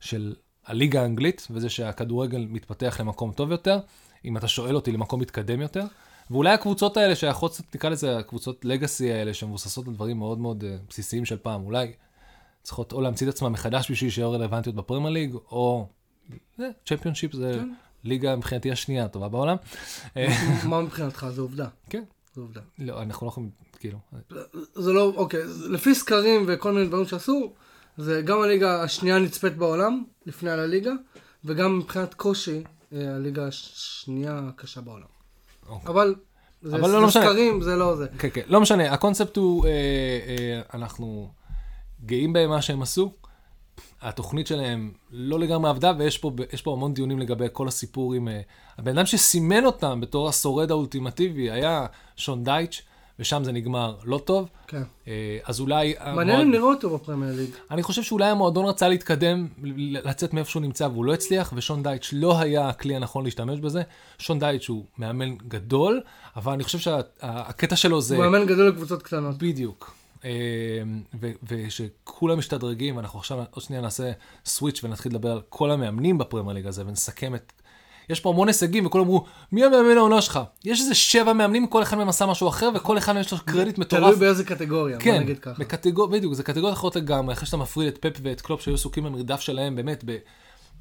של הליגה האנגלית, וזה שהכדורגל מתפתח למקום טוב יותר, אם אתה שואל אותי, למקום מתקדם יותר. ואולי הקבוצות האלה שיכולות, נקרא לזה הקבוצות לגאסי האלה, שמבוססות על דברים מאוד מאוד uh, בסיסיים של פעם, אולי צריכות או להמציא את עצמם מחדש בשביל שיהיו רלוונטיות בפרמייר ליג, או צ'מפיונשיפ זה כן. ליגה מבחינתי השנייה הטובה בעולם. מה מבחינתך? זה עובדה. כן. זה עובדה. לא, אנחנו לא יכולים, כאילו, זה לא, אוקיי, זה- לפי סקרים וכל מיני דברים שעשו, זה גם הליגה השנייה נצפית בעולם, לפני על הליגה, וגם מבחינת קושי, אה, הליגה השנייה הקשה בעולם. אוקיי. אבל, זה, אבל לא, לא משנה. סקרים, זה לא זה. כן, כן, לא משנה, הקונספט הוא, אה, אה, אנחנו גאים במה שהם עשו, התוכנית שלהם לא לגמרי עבדה, ויש פה, פה המון דיונים לגבי כל הסיפור עם... אה, הבן אדם שסימן אותם בתור השורד האולטימטיבי היה שון דייטש, ושם זה נגמר לא טוב, כן. אה, אז אולי... מעניין אם נראה אותו בפרמייר ליג. אני חושב שאולי המועדון רצה להתקדם, לצאת מאיפה שהוא נמצא, והוא לא הצליח, ושון דייש לא היה הכלי הנכון להשתמש בזה. שון דייש הוא מאמן גדול, אבל אני חושב שהקטע שלו זה... הוא מאמן גדול לקבוצות קטנות. בדיוק. אה, ושכולם משתדרגים, אנחנו עכשיו עוד שנייה נעשה switch ונתחיל לדבר על כל המאמנים בפרמייר ליג הזה, ונסכם את... יש פה המון הישגים, וכולם אמרו, מי המאמן העונה שלך? יש איזה שבע מאמנים, כל אחד מהם עשה משהו אחר, וכל אחד מהם יש לו קרדיט מטורף. תלוי באיזה קטגוריה, בוא כן, נגיד ככה. בקטגור... בדיוק, זה קטגוריות אחרות לגמרי, אחרי שאתה מפריד את פפ ואת קלופ שהיו עסוקים במרדף שלהם, באמת, ב...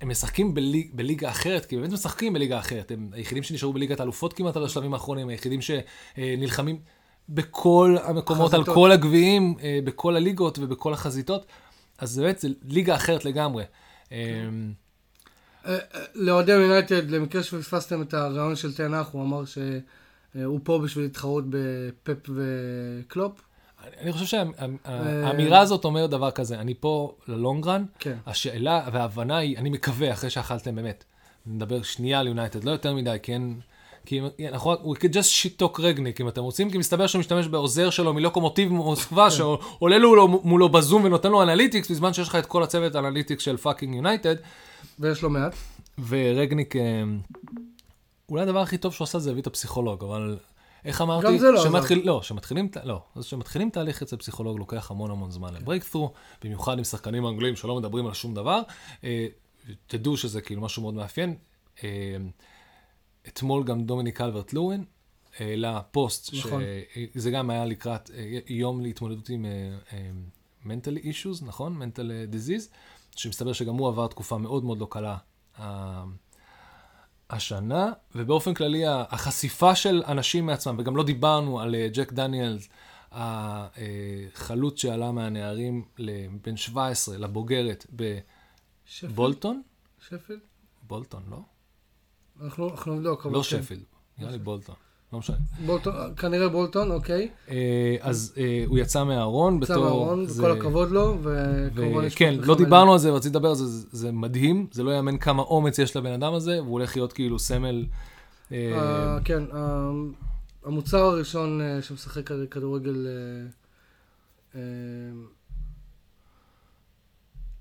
הם משחקים בליג... בליגה אחרת, כי באמת משחקים בליגה אחרת, הם היחידים שנשארו בליגת האלופות כמעט על השלבים האחרונים, היחידים שנלחמים בכל המקומות, על חזיתות. כל הגביעים, אה, בכל הליגות ובכל החזיתות, אז באמת, זה ליגה אחרת לגמרי. אה, אה, אה, לאוהדי יונייטד, למקרה שפספסתם את הרעיון של תנח, הוא אמר שהוא פה בשביל להתחרות בפפ וקלופ. אני חושב שהאמירה הזאת אומרת דבר כזה, אני פה ללונגרן, כן. השאלה וההבנה היא, אני מקווה, אחרי שאכלתם באמת, נדבר שנייה על יונייטד, לא יותר מדי, כי אין... כי אנחנו, we could just shit talk רגניק, אם אתם רוצים, כי מסתבר שהוא משתמש בעוזר שלו מלוקומוטיב מוסקבה, שעולה לו מולו בזום ונותן לו אנליטיקס, בזמן שיש לך את כל הצוות ה analytics של fucking יונייטד, ויש לו מעט. ורגניק, אה, אולי הדבר הכי טוב שהוא עשה זה להביא את הפסיכולוג, אבל איך אמרתי? גם זה לא עזר. שמתחיל, לא, שמתחילים, לא, אז שמתחילים תהליך אצל פסיכולוג לוקח המון המון זמן ל breakthrough, במיוחד עם שחקנים אנגלים שלא מדברים על שום דבר. אה, תדעו שזה כאילו משהו מאוד מאפיין. אה, אתמול גם דומיניק אלברט לואין העלה פוסט, נכון. שזה גם היה לקראת יום להתמודדות עם mental issues, נכון? mental disease, שמסתבר שגם הוא עבר תקופה מאוד מאוד לא קלה. אה, השנה, ובאופן כללי החשיפה של אנשים מעצמם, וגם לא דיברנו על אה, ג'ק דניאלס, החלוץ שעלה מהנערים לבן 17 לבוגרת? בבולטון, שפילד? בולטון, לא? אנחנו אנחנו. אבל לא כן. שפילד, נראה לי בולטון, לא משנה. בולטון, כנראה בולטון, אוקיי. אה, אז אה, הוא יצא מהארון יצא בתור... מהארון, זה- וכל הכבוד לו, וכמובן יש... וכן, לו לא. דיברנו על זה, רציתי לדבר על זה, זה- מדהים, זה לא יאמן כמה אומץ יש לבן אדם הזה, והוא הולך להיות כאילו סמל... אה, כן, המוצר הראשון שמשחק כד- כדורגל...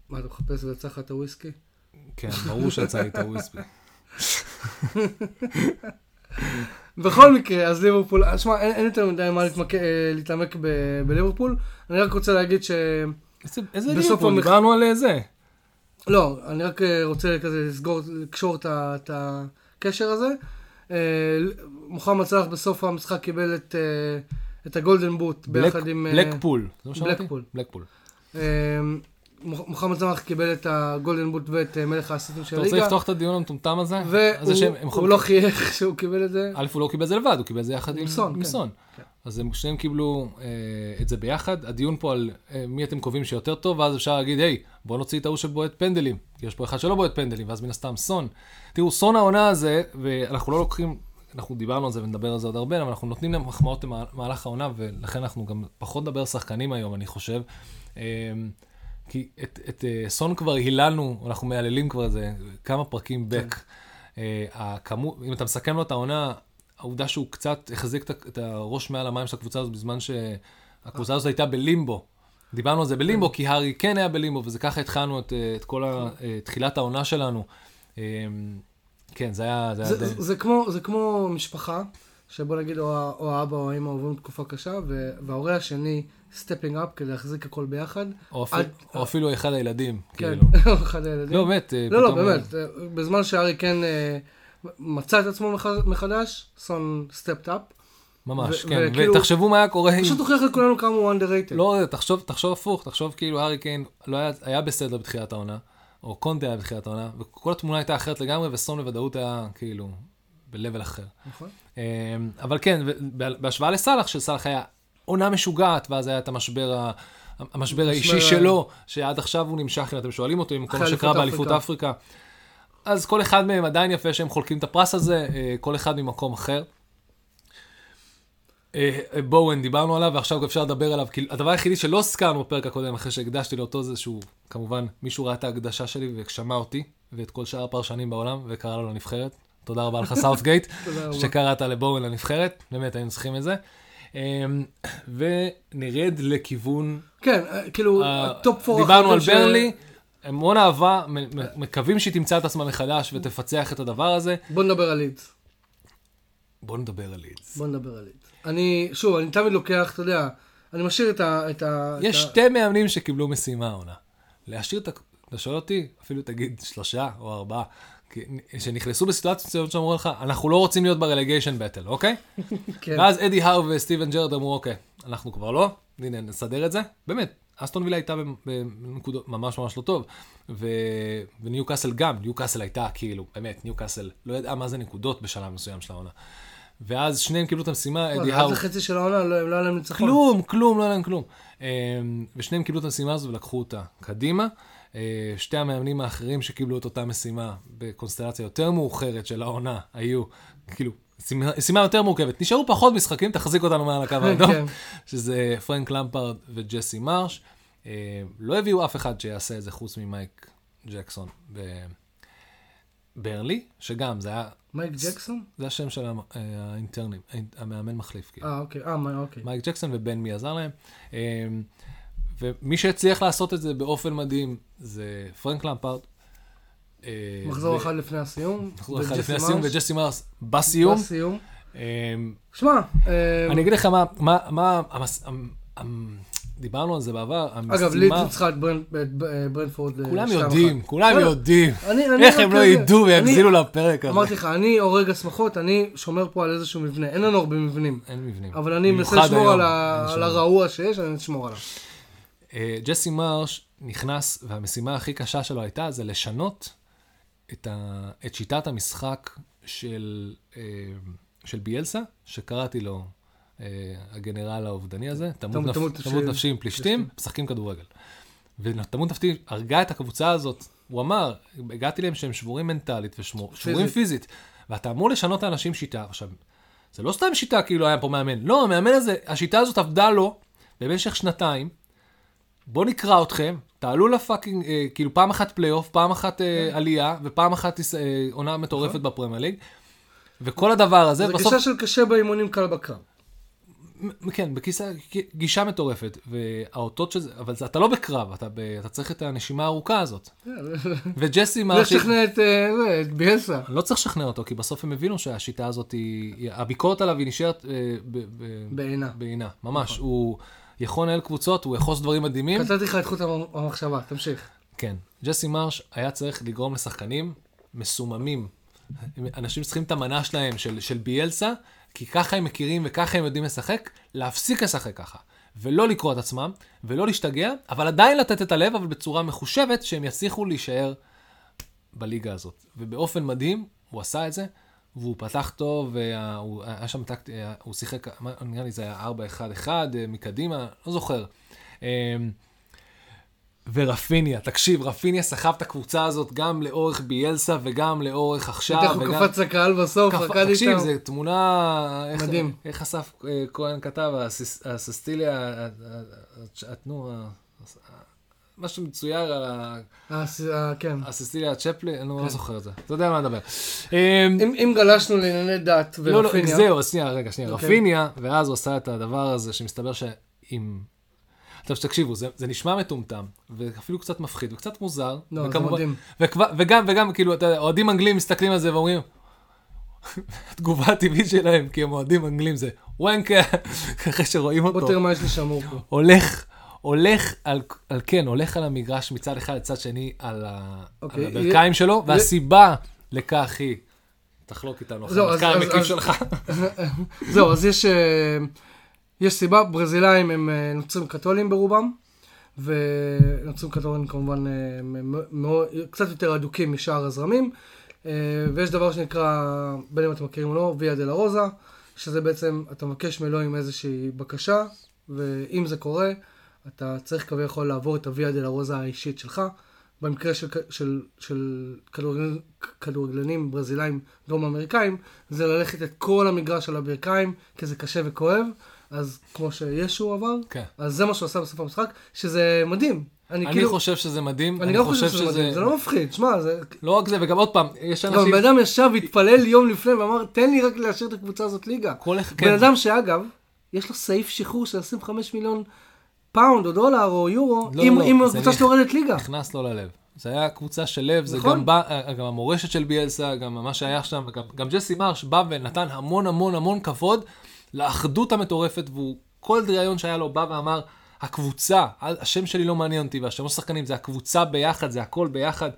מה, אתה מחפש ויצא לך את הוויסקי? כן, ברור שיצא לי את הוויספי. בכל מקרה, אז ליברפול, שמע, אין אין יותר מדי מה להתמק- אה, להתעמק ב- בליברפול. אני רק רוצה להגיד ש... איזה- ליברפול, המח- דיברנו על זה. לא, אני רק אה, רוצה כזה לסגור, לקשור את את הקשר הזה. אה, מוחמד סלאח בסוף המשחק קיבל את, את הגולדן בוט ביחד עם... בלקפול. בלקפול. בלקפול. מוח- מוחמד סלאח קיבל את הגולדן בוט ואת אה, מלך האסיסטים של אתה רוצה הליגה. לפתוח את הדיון המטומטם הזה? והוא לא חייך שהוא קיבל את זה. א', הוא לא קיבל את זה לבד, הוא קיבל את זה יחד עם עם סון, כן. כן. אז הם שניהם קיבלו אה, את זה ביחד. הדיון פה על אה, מי אתם קובעים שיותר טוב, ואז אפשר להגיד, היי, בוא נוציא את ההוא שבועט פנדלים. יש פה אחד שלא בועט פנדלים, ואז מן הסתם סון. תראו, סון העונה הזה, ואנחנו לא לוקחים, אנחנו דיברנו על זה ונדבר על זה עוד הרבה, אבל אנחנו נותנים להם מחמאות במהלך העונה, ולכן אנחנו גם פחות נדבר שחקנים היום, אני חושב. כי את, את אה, סון כבר היללנו, אנחנו מהללים כבר איזה כמה פרקים בק. אה, הכמות, אם אתה מסכם לו את העונה, העובדה שהוא קצת החזיק את הראש מעל המים של הקבוצה הזאת בזמן שהקבוצה הזאת הייתה בלימבו. דיברנו על זה בלימבו, כי הארי כן היה בלימבו, וזה ככה התחלנו את, אה, את כל אה, תחילת העונה שלנו. כן, זה היה... זה היה זה. זה, זה, כמו, זה כמו משפחה, שבוא נגיד או, או האבא או האמא עוברים תקופה קשה, וההורה השני stepping up כדי להחזיק הכל ביחד. או אפילו- עד- או אפילו אחד הילדים, כן, כאילו. אחד הילדים. לא, באמת. אה, לא, לא, באמת, אה, בזמן שארי כן אה, מצא את עצמו מח- מחדש, סון stepped up. ממש, כן. וכאילו- ותחשבו מה היה קורה אם... פשוט הוכיח לכולנו כמה הוא underrated. לא, תחשוב, תחשוב הפוך, תחשוב כאילו הארי קיין לא היה, היה בסדר בתחילת העונה, או קונטה היה בתחילת העונה, וכל התמונה הייתה אחרת לגמרי, וסון בוודאות היה כאילו ב-level אחר. נכון. אמ, אבל כן, בהשוואה לסאלח, שסאלח היה עונה משוגעת, ואז היה את המשבר, המשבר האישי שלו, שעד עכשיו הוא נמשך, אם אתם שואלים אותו, עם כל מה שקרה אליפות באליפות אפריקה. אז כל אחד מהם עדיין יפה שהם חולקים את הפרס הזה, אה, כל אחד ממקום אחר. אה, אה, בואוין, דיברנו עליו, ועכשיו אפשר לדבר עליו, כי הדבר היחידי שלא הזכרנו בפרק הקודם, אחרי שהקדשתי לאותו זה שהוא, כמובן, מישהו ראה את ההקדשה שלי ושמע אותי, ואת כל שאר הפרשנים בעולם, וקרא לו לנבחרת. תודה רבה לך, רבה. שקראת לבואוין לנבחרת, באמת היינו צריכים את זה. אה, ונרד לכיוון כן, אה, כאילו, אה, ה top four דיברנו על ברנלי, המון אהבה, מקווים שהיא תמצא את עצמה מחדש ותפצח את הדבר הזה. בוא נדבר על לידס. בואו נדבר על לידס. בוא נדבר על לידס. אני, שוב, אני תמיד לוקח, אתה יודע, אני משאיר את ה... את ה את יש ה- שתי מאמנים שקיבלו משימה העונה. להשאיר את ה... אתה שואל אותי, אפילו תגיד שלושה או ארבעה, שנכנסו בסיטואציות שאמרו לך, אנחנו לא רוצים להיות ב relegation battle, אוקיי? כן. ואז אדי האו וסטיבן ג'רארד אמרו, אוקיי, אנחנו כבר לא, הנה, נסדר את זה. באמת, אסטון וילה הייתה בנקודות ממש ממש לא טוב, ו... וניו קאסל גם, ניו קאסל הייתה כאילו, באמת, ניו קאסל לא ידעה מה זה נקודות בשלב מסוים של העונה. ואז שניהם קיבלו את המשימה, אדי עד האו... החצי של העונה לא לא היה להם ניצחון. כלום, כלום, לא היה להם כלום. אמ, ושניהם קיבלו את המשימה הזו ולקחו אותה קדימה. אה, שתי המאמנים האחרים שקיבלו את אותה משימה בקונסטלציה יותר מאוחרת של העונה היו, כאילו, משימה- יותר מורכבת. נשארו פחות משחקים, תחזיק אותנו מעל הקו האדום, כן. שזה פרנק למפרד וג'סי מרש. אה, לא הביאו אף אחד שיעשה את זה חוץ ממייק ג'קסון בברנלי, שגם זה היה, מייק ג'קסון? זה השם של אה, האינטרנים, המאמן מחליף. כאילו. אה, אוקיי. אה, אוקיי. מייק ג'קסון ובן מי עזר להם. ומי שהצליח לעשות את זה באופן מדהים זה פרנק למפארד. אה, מחזור אחד לפני הסיום. מחזור אחד לפני הסיום, וג'סי מרס בסיום. בסיום. אמ, שמע, אה, אני אגיד לך מה, מה, דיברנו על זה בעבר, אגב, המשימה, לידס ניצחה את ברנפורד. אה, כולם יודעים. כולם. יודעים. איך הם לא ידעו ויגזילו לפרק הזה. אמרתי לך, אני הורג השמחות, אני שומר פה על איזשהו מבנה. אין לנו הרבה מבנים. אין מבנים. אבל אני מנסה לשמור על. הרעוע שיש, אני אשמור עליו. ג'סי מרש נכנס, והמשימה הכי קשה שלו הייתה זה לשנות את, ה, את שיטת המשחק של, אה, של ביאלסה, שקראתי לו אה, הגנרל האובדני הזה, תמות, נפ, תמות תמות, נפשי- עם פלישתים, משחקים כדורגל. ותמות נפשי הרגה את הקבוצה הזאת, הוא אמר, הגעתי להם שהם שבורים מנטלית ושבורים פיזית, ואתה אמור לשנות לאנשים שיטה. עכשיו, זה לא סתם שיטה כאילו היה פה מאמן, לא, המאמן הזה, השיטה הזאת עבדה לו במשך שנתיים, בוא נקרא אתכם, תעלו ל fucking, אה, כאילו פעם אחת פלייאוף, פעם אחת אה, כן. עלייה, ופעם אחת אה, עונה מטורפת בפרמייר ליג. וכל הדבר הזה, נכון. זה בסוף, גישה של קשה באימונים, קל בקרב. כן, בכיסא, גישה מטורפת, והאותות של זה, אבל זה, אתה לא בקרב, אתה, ב, אתה צריך את הנשימה הארוכה הזאת. וג'סי לך מרש, תשכנע את אה, את ביאלסה. לא צריך לשכנע אותו, כי בסוף הם הבינו שהשיטה הזאת היא, הביקורת עליו היא נשארת אה, בעינה. בעינה, ממש. הוא יכול לנהל קבוצות, הוא יחוס דברים מדהימים. קטעתי לך את חוט המ- המחשבה, תמשיך. כן. ג'סי מרש היה צריך לגרום לשחקנים מסוממים. אנשים צריכים את המנה שלהם, של, של ביאלסה, כי ככה הם מכירים וככה הם יודעים לשחק, להפסיק לשחק ככה. ולא לקרוא את עצמם, ולא להשתגע, אבל עדיין לתת את הלב, אבל בצורה מחושבת, שהם יצליחו להישאר בליגה הזאת. ובאופן מדהים, הוא עשה את זה, והוא פתח טוב, והוא היה שם טקט, הוא שיחק, נראה לי זה היה 4-1-1 אה, מקדימה, לא זוכר. אמ, ורפיניה, תקשיב, רפיניה סחב את הקבוצה הזאת גם לאורך ביאלסה וגם לאורך עכשיו. איך הוא וגם- קפץ לקהל בסוף, קפ- רקד תקשיב, איתם. זו תמונה... איך- מדהים. איך אסף אה, כהן כתב, הססטיליה, נו, מה שמצויר על ה- כן. הססטיליה צ'פלי, אני לא זוכר את זה. אתה יודע מה אני מדבר. אמ, אם גלשנו לענייני דת לא, לא, ורפיניה, זהו, שנייה, רגע, שנייה. אוקיי. רפיניה, ואז הוא עשה את הדבר הזה שמסתבר שאם... עכשיו, תקשיבו, זה, זה נשמע מטומטם, ואפילו קצת מפחיד, וקצת מוזר. לא, זה וכמובן- מדהים. וכבר, וגם, וגם, כאילו, אתה יודע, אוהדים אנגלים מסתכלים על זה ואומרים, התגובה הטבעית שלהם, כי הם אוהדים אנגלים, זה וונקה, אחרי שרואים בוא אותו. תראה מה יש לי שמור פה. הולך, הולך על, על, כן, הולך על המגרש מצד אחד לצד שני על, ה, אוקיי, על הברכיים שלו, והסיבה לכך היא, תחלוק איתנו זהו, המחקר המקיף שלך. זהו, אז יש, אה, יש סיבה, ברזילאים הם אה, נוצרים קתולים ברובם, ונוצרים קתולים כמובן אה, הם קצת יותר אדוקים משאר הזרמים, ויש דבר שנקרא, בין אם אתם מכירים או לא, ויה דלה רוזה, שזה בעצם, אתה מבקש מאלוהים איזושהי בקשה, ואם זה קורה, אתה צריך כביכול לעבור את הוויה דלה רוזה האישית שלך. במקרה של, של, של כדורגל, כדורגלנים ברזילאים דרום אמריקאים, זה ללכת את כל המגרש על הברכיים, כי זה קשה וכואב, אז כמו שישו עבר, כן. אז זה מה שהוא עשה בסוף המשחק, שזה מדהים. אני, אני כאילו, חושב שזה מדהים, אני גם חושב שזה מדהים, זה לא מפחיד, שמע, זה... לא רק זה, וגם עוד פעם, יש גם אנשים... בן אדם ישב והתפלל יום לפני ואמר, תן לי רק להשאיר את הקבוצה הזאת ליגה. כל בן כן. אדם שאגב, יש לו סעיף שחרור של 25 מיליון פאונד או דולר או יורו, לא, אם לא, אם זה הקבוצה נכ- שלו יורדת ליגה. נכנס לו ללב. זה היה קבוצה של לב, זה נכון. גם בא, אה, גם המורשת של ביאלסה, גם מה שהיה שם, וגם גם ג'סי מרש בא ונתן המון המון המון כבוד לאחדות המטורפת, והוא, כל ראיון שהיה לו בא ואמר, הקבוצה, השם שלי לא מעניין אותי, והשמות שחקנים, זה הקבוצה ביחד, זה הכל ביחד.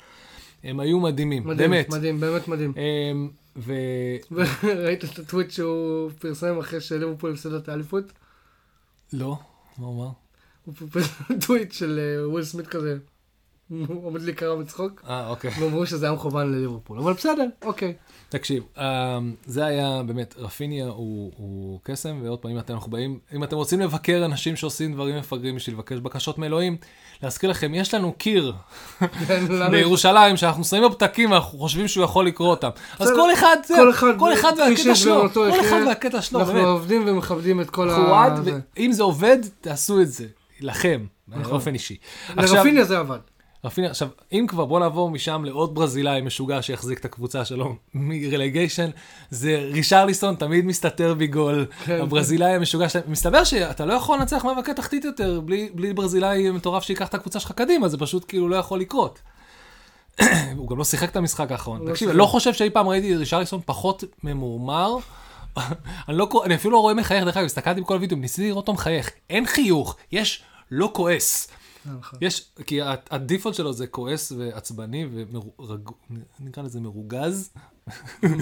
הם היו מדהימים, מדהים, באמת. מדהים, באמת מדהים. אמ, ו... וראית את הטוויט שהוא פרסם אחרי שליברפול הפסידה את האליפות? לא, מה הוא אמר? הוא פרסם טוויט של אה, וויל סמית כזה. הוא עומד להיקרע מצחוק, אה, אוקיי. ואמרו שזה היה מכוון לליברפול. אבל בסדר, אוקיי. תקשיב, אמ, זה היה באמת, רפיניה הוא, קסם, ועוד פעם, אם אתם, אנחנו באים, אם אתם רוצים לבקר אנשים שעושים דברים מפגרים בשביל לבקש בקשות מאלוהים, להזכיר לכם, יש לנו קיר בירושלים, שאנחנו שמים בפתקים ואנחנו חושבים שהוא יכול לקרוא אותם. אז כל אחד, כל אחד, והקטע שלו, כל. אחד והקטע שלו, אנחנו. עובדים ומכבדים את כל ה... אם זה עובד, תעשו את זה, לכם, באופן אישי. לרפיניה זה עבד. רפיניה, עכשיו, אם כבר בוא נעבור משם לעוד ברזילאי משוגע שיחזיק את הקבוצה שלו מרלגיישן, זה רישרליסון תמיד מסתתר בגול, כן. הברזילאי המשוגע שלהם, מסתבר שאתה לא יכול לנצח מאבקי תחתית יותר בלי, בלי ברזילאי מטורף שייקח את הקבוצה שלך קדימה, זה פשוט כאילו לא יכול לקרות. הוא גם לא שיחק את המשחק האחרון. לא תקשיב, לא חושב שאי פעם ראיתי רישרליסון פחות ממורמר. אני, לא, אני אפילו לא רואה מחייך, דרך אגב, הסתכלתי בכל הוידאו, ניסיתי לראות אותו מחייך. אין חיוך, יש לא כועס. נכון. יש, כי הדיפולט שלו זה כועס ועצבני ונקרא לזה מרוגז.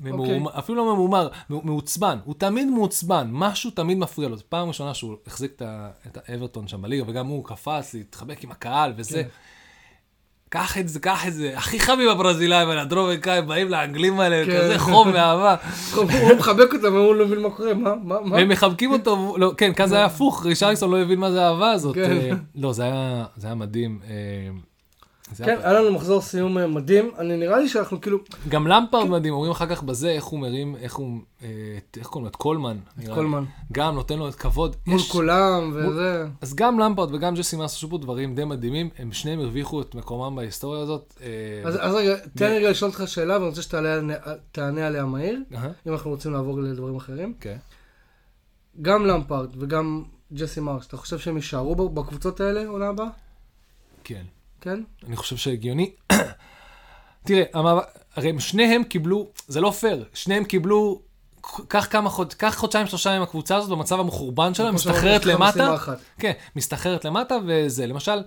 ממורמר- אפילו לא ממורמר, מ- מעוצבן. הוא תמיד מעוצבן, משהו תמיד מפריע לו. זו פעם ראשונה שהוא החזיק את האברטון שם בליגה, וגם הוא קפץ להתחבק עם הקהל וזה. קח את זה, קח את זה. הכי חמים הברזילאים האלה, הדרום-אמריקאים, באים לאנגלים האלה, כן. כזה חום ואהבה. הוא מחבק אותם והוא לא מבין מה קורה, מה? מה? מה? והם מחבקים אותו, לא, כן, כאן זה היה הפוך, רישרליסון לא הבין מה זה האהבה הזאת. כן. אה, לא, זה היה זה היה מדהים. כן, היה- לנו מחזור סיום אה, מדהים. אני נראה לי שאנחנו כאילו... גם למפרד מדהים, אומרים אחר כך בזה, איך הוא מרים, איך הוא, אה, איך קוראים לו, את קולמן. לי. קולמן. גם נותן לו את כבוד. מול כולם וזה. אז גם למפרד וגם ג'סי מאס עשו פה דברים די מדהימים, הם שניהם הרוויחו את מקומם בהיסטוריה הזאת. אה, אז רגע, תן לי רגע לשאול אותך שאלה ואני רוצה שתענה עליה מהיר, אם אנחנו רוצים לעבור לדברים אחרים. כן. גם למפארד וגם ג'סי מרש, אתה חושב שהם יישארו בקבוצות האלה עונה הבאה? כן. כן? אני חושב שהגיוני. תראה, המאבק- הרי הם שניהם קיבלו, זה לא פייר, שניהם קיבלו, קח כמה חוד, קח חודשיים שלושה עם הקבוצה הזאת במצב המחורבן שלה, כמו שאמרתי, מסתחררת למטה. כן, מסתחררת למטה וזה, למשל,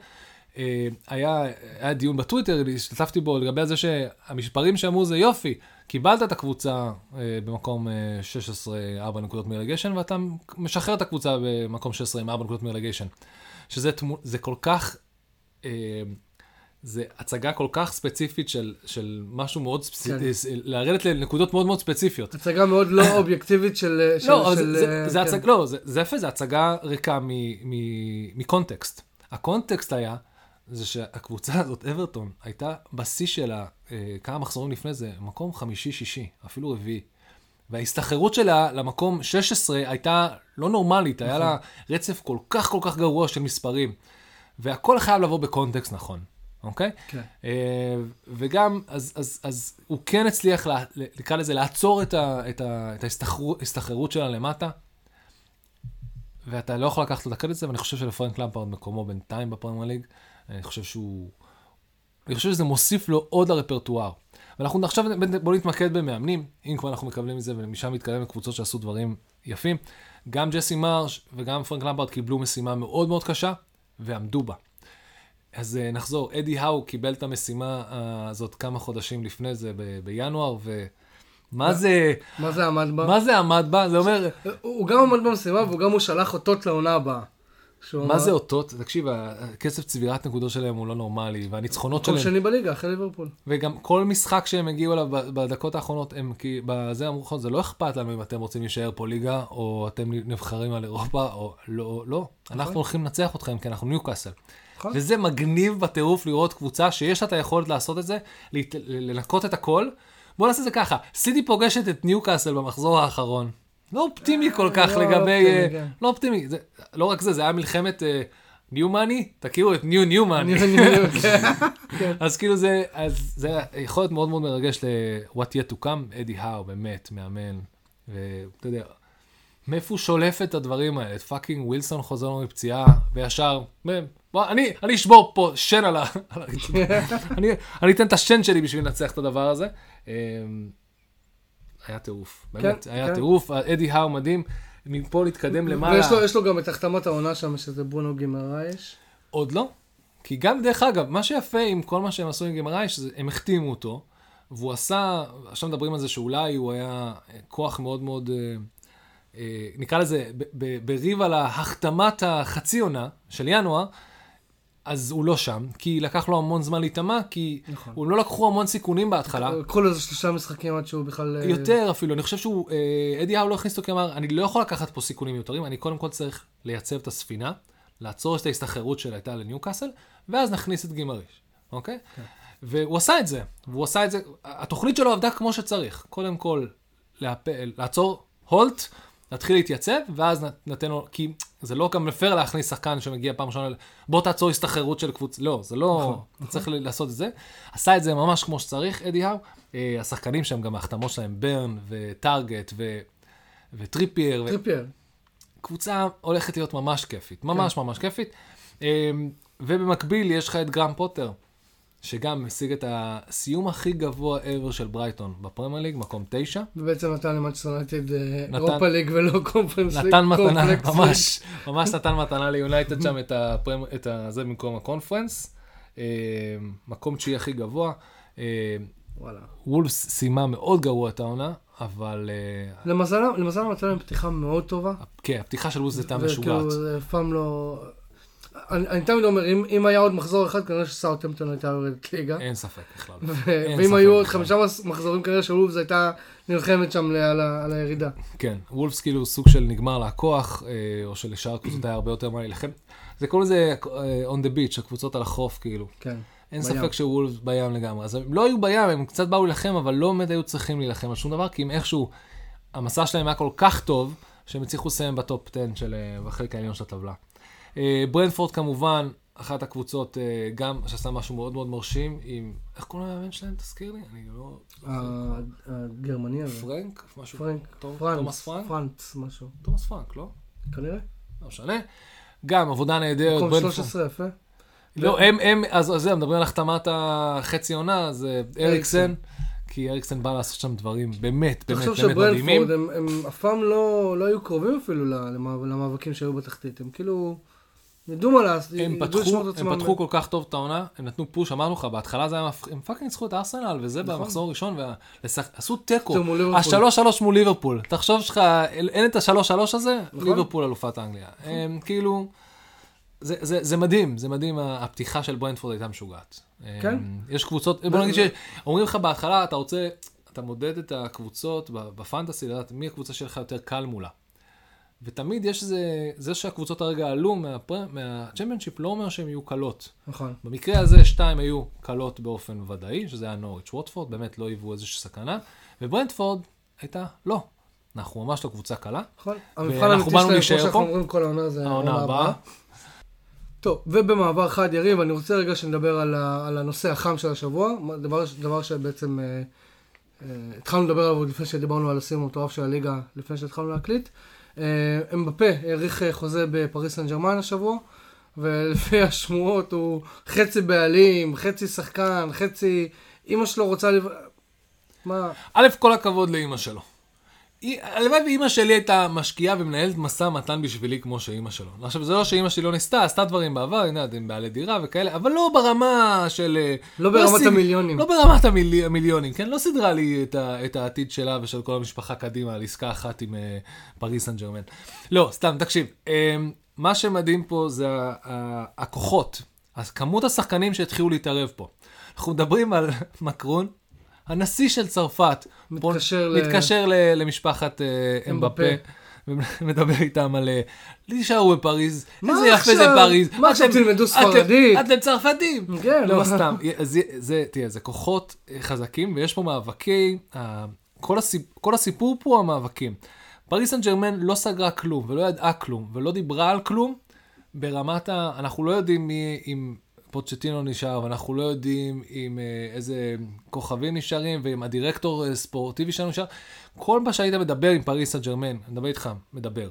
אה, היה, היה דיון בטוויטר, השתתפתי בו לגבי זה שהמספרים שאמרו זה יופי, קיבלת את הקבוצה אה, במקום אה, 16, 4 נקודות מרגשן, ואתה משחרר את הקבוצה במקום 16 עם 4 נקודות מרגשן. שזה תמו, כל כך, אה, זה הצגה כל כך ספציפית של, של משהו מאוד ספציפי, כן. לרדת לנקודות מאוד מאוד ספציפיות. הצגה מאוד לא אובייקטיבית של... של- לא, של, זה, זה, אה, זה, כן. הצג, לא זה, זה יפה, זה הצגה ריקה מ, מ, מקונטקסט. הקונטקסט היה, זה שהקבוצה הזאת, אברטון, הייתה בשיא שלה אה, כמה מחזורים לפני זה, מקום חמישי-שישי, אפילו רביעי. וההסתחררות שלה למקום 16 הייתה לא נורמלית, היה לה רצף כל כך כל כך גרוע של מספרים. והכל חייב לבוא בקונטקסט נכון, אוקיי? כן. אה, וגם, אז, אז, אז הוא כן הצליח, לה, נקרא לזה, לעצור את, ה, את, ה, את ההסתחררות, שלה למטה, ואתה לא יכול לקחת לו את הקרדיט הזה, ואני חושב שלפרנק למפרד מקומו בינתיים בפרמייר ליג, אני חושב שהוא... אני חושב שזה מוסיף לו עוד לרפרטואר. ואנחנו עכשיו, בואו נתמקד במאמנים, אם כבר אנחנו מקבלים את זה, ומשם נתקדם לקבוצות שעשו דברים יפים. גם ג'סי מרש וגם פרנק למברד קיבלו משימה מאוד מאוד קשה, ועמדו בה. אז uh, נחזור, אדי האו קיבל את המשימה הזאת כמה חודשים לפני זה, ב- בינואר, ומה זה... מה זה עמד בה? מה זה עמד בה? זה אומר... הוא גם עמד במשימה והוא גם הוא שלח אותות לעונה הבאה. מה זה אותות? תקשיב, הקצב צבירת נקודות שלהם הוא לא נורמלי, והניצחונות שלהם... כל שני בליגה, אחרי ליברפול. וגם כל משחק שהם הגיעו אליו בדקות האחרונות, הם כי בזה אמרו לך, זה לא אכפת לנו אם אתם רוצים להישאר פה ליגה, או אתם נבחרים על אירופה, או לא, לא. אנחנו הולכים לנצח אתכם, כי אנחנו ניוקאסל. נכון. וזה מגניב בטירוף לראות קבוצה שיש לה את היכולת לעשות את זה, לנקות את הכל. בוא נעשה את זה ככה, סיטי פוגשת את ניוקאסל במחזור האחרון. לא אופטימי כל כך לא לגבי... אופטימי, כן. לא אופטימי, זה, לא רק זה, זה היה מלחמת new uh, money, תכירו את new new money. אז כאילו זה, אז זה יכול להיות מאוד מאוד מרגש ל-what yet to come, אדי האו, באמת, מאמן, ואתה יודע, מאיפה הוא שולף את הדברים האלה? את פאקינג ווילסון חוזר לו מפציעה, וישר, אני, אני אשבור פה שן על הרצפה. אני, אני אתן את השן שלי בשביל לנצח את הדבר הזה. אמ, היה טירוף, באמת, כן, היה כן. טירוף, אדי האו מדהים, מפה להתקדם למעלה. ויש לו, לו גם את החתמת העונה שם, שזה ברונו גימרייש. עוד לא, כי גם, דרך אגב, מה שיפה עם כל מה שהם עשו עם גימרייש, הם החתימו אותו, והוא עשה, עכשיו מדברים על זה שאולי הוא היה כוח מאוד מאוד, אה, אה, נקרא לזה, בריב על ההחתמת החצי עונה של ינואר, אז הוא לא שם, כי לקח לו המון זמן להיטמע, כי נכון. הוא לא לקחו המון סיכונים בהתחלה. כל איזה שלושה משחקים עד שהוא בכלל... אה, יותר אפילו, אני חושב שהוא, אה, אדי האו לא הכניס אותו, כי אמר, אני לא יכול לקחת פה סיכונים מיותרים, אני קודם כל צריך לייצב את הספינה, לעצור את ההסתחררות שלה הייתה לניוקאסל, ואז נכניס את גימריש, אוקיי? כן. והוא עשה את זה, והוא עשה את זה, התוכנית שלו עבדה כמו שצריך. קודם כל, להפל, לעצור, halt, להתחיל להתייצב, ואז נתן לו, כי זה לא גם פייר להכניס שחקן שמגיע פעם ראשונה, בוא תעצור הסתחררות של קבוצה, לא, זה לא, נכון. צריך לעשות את זה. עשה את זה ממש כמו שצריך, אדי האו. אה, השחקנים שם, גם ההחתמות שלהם, ברן וטארגט וטריפייר. טריפייר. קבוצה הולכת להיות ממש כיפית, ממש כן. ממש כיפית. אה, ובמקביל יש לך את גרם פוטר. שגם השיג את הסיום הכי גבוה ever של ברייטון בפרמייר ליג, מקום תשע. ובעצם נתן למנצ'סטר יונייטד אירופה ליג ולא קונפרנס ליג. נתן מתנה, ממש, ממש נתן מתנה ליונייטד שם את, הפרמ... את זה במקום הקונפרנס. אה, מקום תשיעי הכי גבוה. אה, וואלה. וולפס סיימה מאוד גרוע את העונה, אבל... אה, למזלם, למזלם נתן להם פתיחה מאוד טובה. כן, הפתיחה של וולפס הייתה משוגעת. וכאילו, זה אף פעם לא... אני, אני תמיד אומר, אם, אם היה עוד מחזור אחד, כנראה שסאוטהמפטון הייתה יורדת ליגה. אין ספק בכלל. ואם היו עוד חמישה מחזורים כנראה של וולפס הייתה נלחמת שם על, ה, על הירידה. כן, וולפס כאילו סוג של נגמר לה הכוח, אה, או שלשאר הקבוצות היה הרבה יותר מה להילחם. זה קוראים לזה אה, on the beach, הקבוצות על החוף כאילו. כן. אין בים. ספק שוולפס בים לגמרי. אז הם לא היו בים, הם קצת באו להילחם, אבל לא באמת היו צריכים להילחם על שום דבר, כי אם איכשהו, המסע שלהם היה כל כך טוב, שהם הצליחו לסיים בטופ 10 של, בחלק העליון של הטבלה. אה, ברנפורד כמובן, אחת הקבוצות אה, גם שעשה משהו מאוד מאוד מרשים עם, איך קוראים למאמן שלהם? תזכיר לי, אני לא... הגרמני הזה. פרנק? משהו? פרנק. תומאס פרנק? פרנץ, משהו. תומאס פרנק, לא? כנראה. לא משנה. גם עבודה נהדרת. מקום 13, יפה. לא, הם, הם, אז זהו, מדברים על החתמת החצי עונה, זה אריקסן. כי אריקסן בא לעשות שם דברים באמת, באמת, באמת מדהימים. תחשוב שברנפורד, הם אף פעם לא, לא היו קרובים אפילו למאבקים שהיו בתחתית. הם כאילו... ידעו מה לעשות, הם פתחו, הם פתחו כל כך טוב את העונה, הם נתנו push, אמרנו לך, בהתחלה זה היה מפחיד, הם fucking ניצחו את ארסנל, וזה נכון. במחזור הראשון, ועשו תיקו, השלוש שלוש מול ליברפול, תחשוב שלך, אין את השלוש שלוש הזה, נכון. ליברפול אלופת אנגליה, נכון. כאילו, זה, זה, זה מדהים, זה מדהים, הפתיחה של ברנטפורד הייתה משוגעת. כן. יש קבוצות, בוא נגיד שאומרים לך בהתחלה, אתה רוצה, אתה מודד את הקבוצות בפנטסי, לדעת מי הקבוצה שלך יותר קל מולה. ותמיד יש איזה, זה שהקבוצות הרגע עלו מהצ'מפיונשיפ לא אומר שהן יהיו קלות. נכון. במקרה הזה שתיים היו קלות באופן ודאי, שזה היה נוריץ' ווטפורד, באמת לא היוו איזושהי סכנה, וברנדפורד הייתה לא. אנחנו ממש לא קבוצה קלה. נכון. המבחן האמיתי שלהם, כמו שאנחנו אומרים כל העונה, זה העונה הבאה. טוב, ובמעבר חד יריב, אני רוצה רגע שנדבר על, ה, על הנושא החם של השבוע, דבר, דבר שבעצם אה, אה, התחלנו לדבר עליו עוד לפני שדיברנו על הסיום המטורף של הליגה, לפני שהתחלנו להקליט. אה, אמבפה האריך אה, חוזה בפריס סן ג'רמן השבוע, ולפי השמועות הוא חצי בעלים, חצי שחקן, חצי... אמא שלו רוצה... לב... מה? א', כל הכבוד לאימא שלו. הלוואי ואימא שלי הייתה משקיעה ומנהלת משא ומתן בשבילי כמו שאימא שלו. עכשיו, זה לא שאימא שלי לא ניסתה, עשתה דברים בעבר, יודע, עם בעלי דירה וכאלה, אבל לא ברמה של... אה, לא ברמת סיד- המיליונים. לא ברמת המיל... המיליונים, כן? לא סידרה לי את, ה... את העתיד שלה ושל כל המשפחה קדימה על עסקה אחת עם אה, פריס סן ג'רמן. לא, סתם, תקשיב. אה, מה שמדהים פה זה הכוחות, אז כמות השחקנים שהתחילו להתערב פה. אנחנו מדברים על מקרון, הנשיא של צרפת, מתקשר ל- מתקשר ל... למשפחת אה, אמבפה. ומדבר איתם על אה, להישארו בפריז, איזה יפה? זה פריז. מה עכשיו תלמדו ספרדית? אתם צרפתים. כן, לא? סתם, זה, תראה, זה כוחות אה, חזקים, ויש פה מאבקי, אה, כל הסיפור פה הוא המאבקים. פריס סן ג'רמן לא סגרה כלום, ולא ידעה כלום, ולא דיברה על כלום, ברמת ה... אנחנו לא יודעים מי, אם פוצ'טינו נשאר, ואנחנו לא יודעים אם אה, איזה כוכבים נשארים, ואם הדירקטור אה, ספורטיבי שלנו נשאר. כל מה שהיית מדבר עם פריס סן ג'רמן, אני מדבר איתך, מדבר.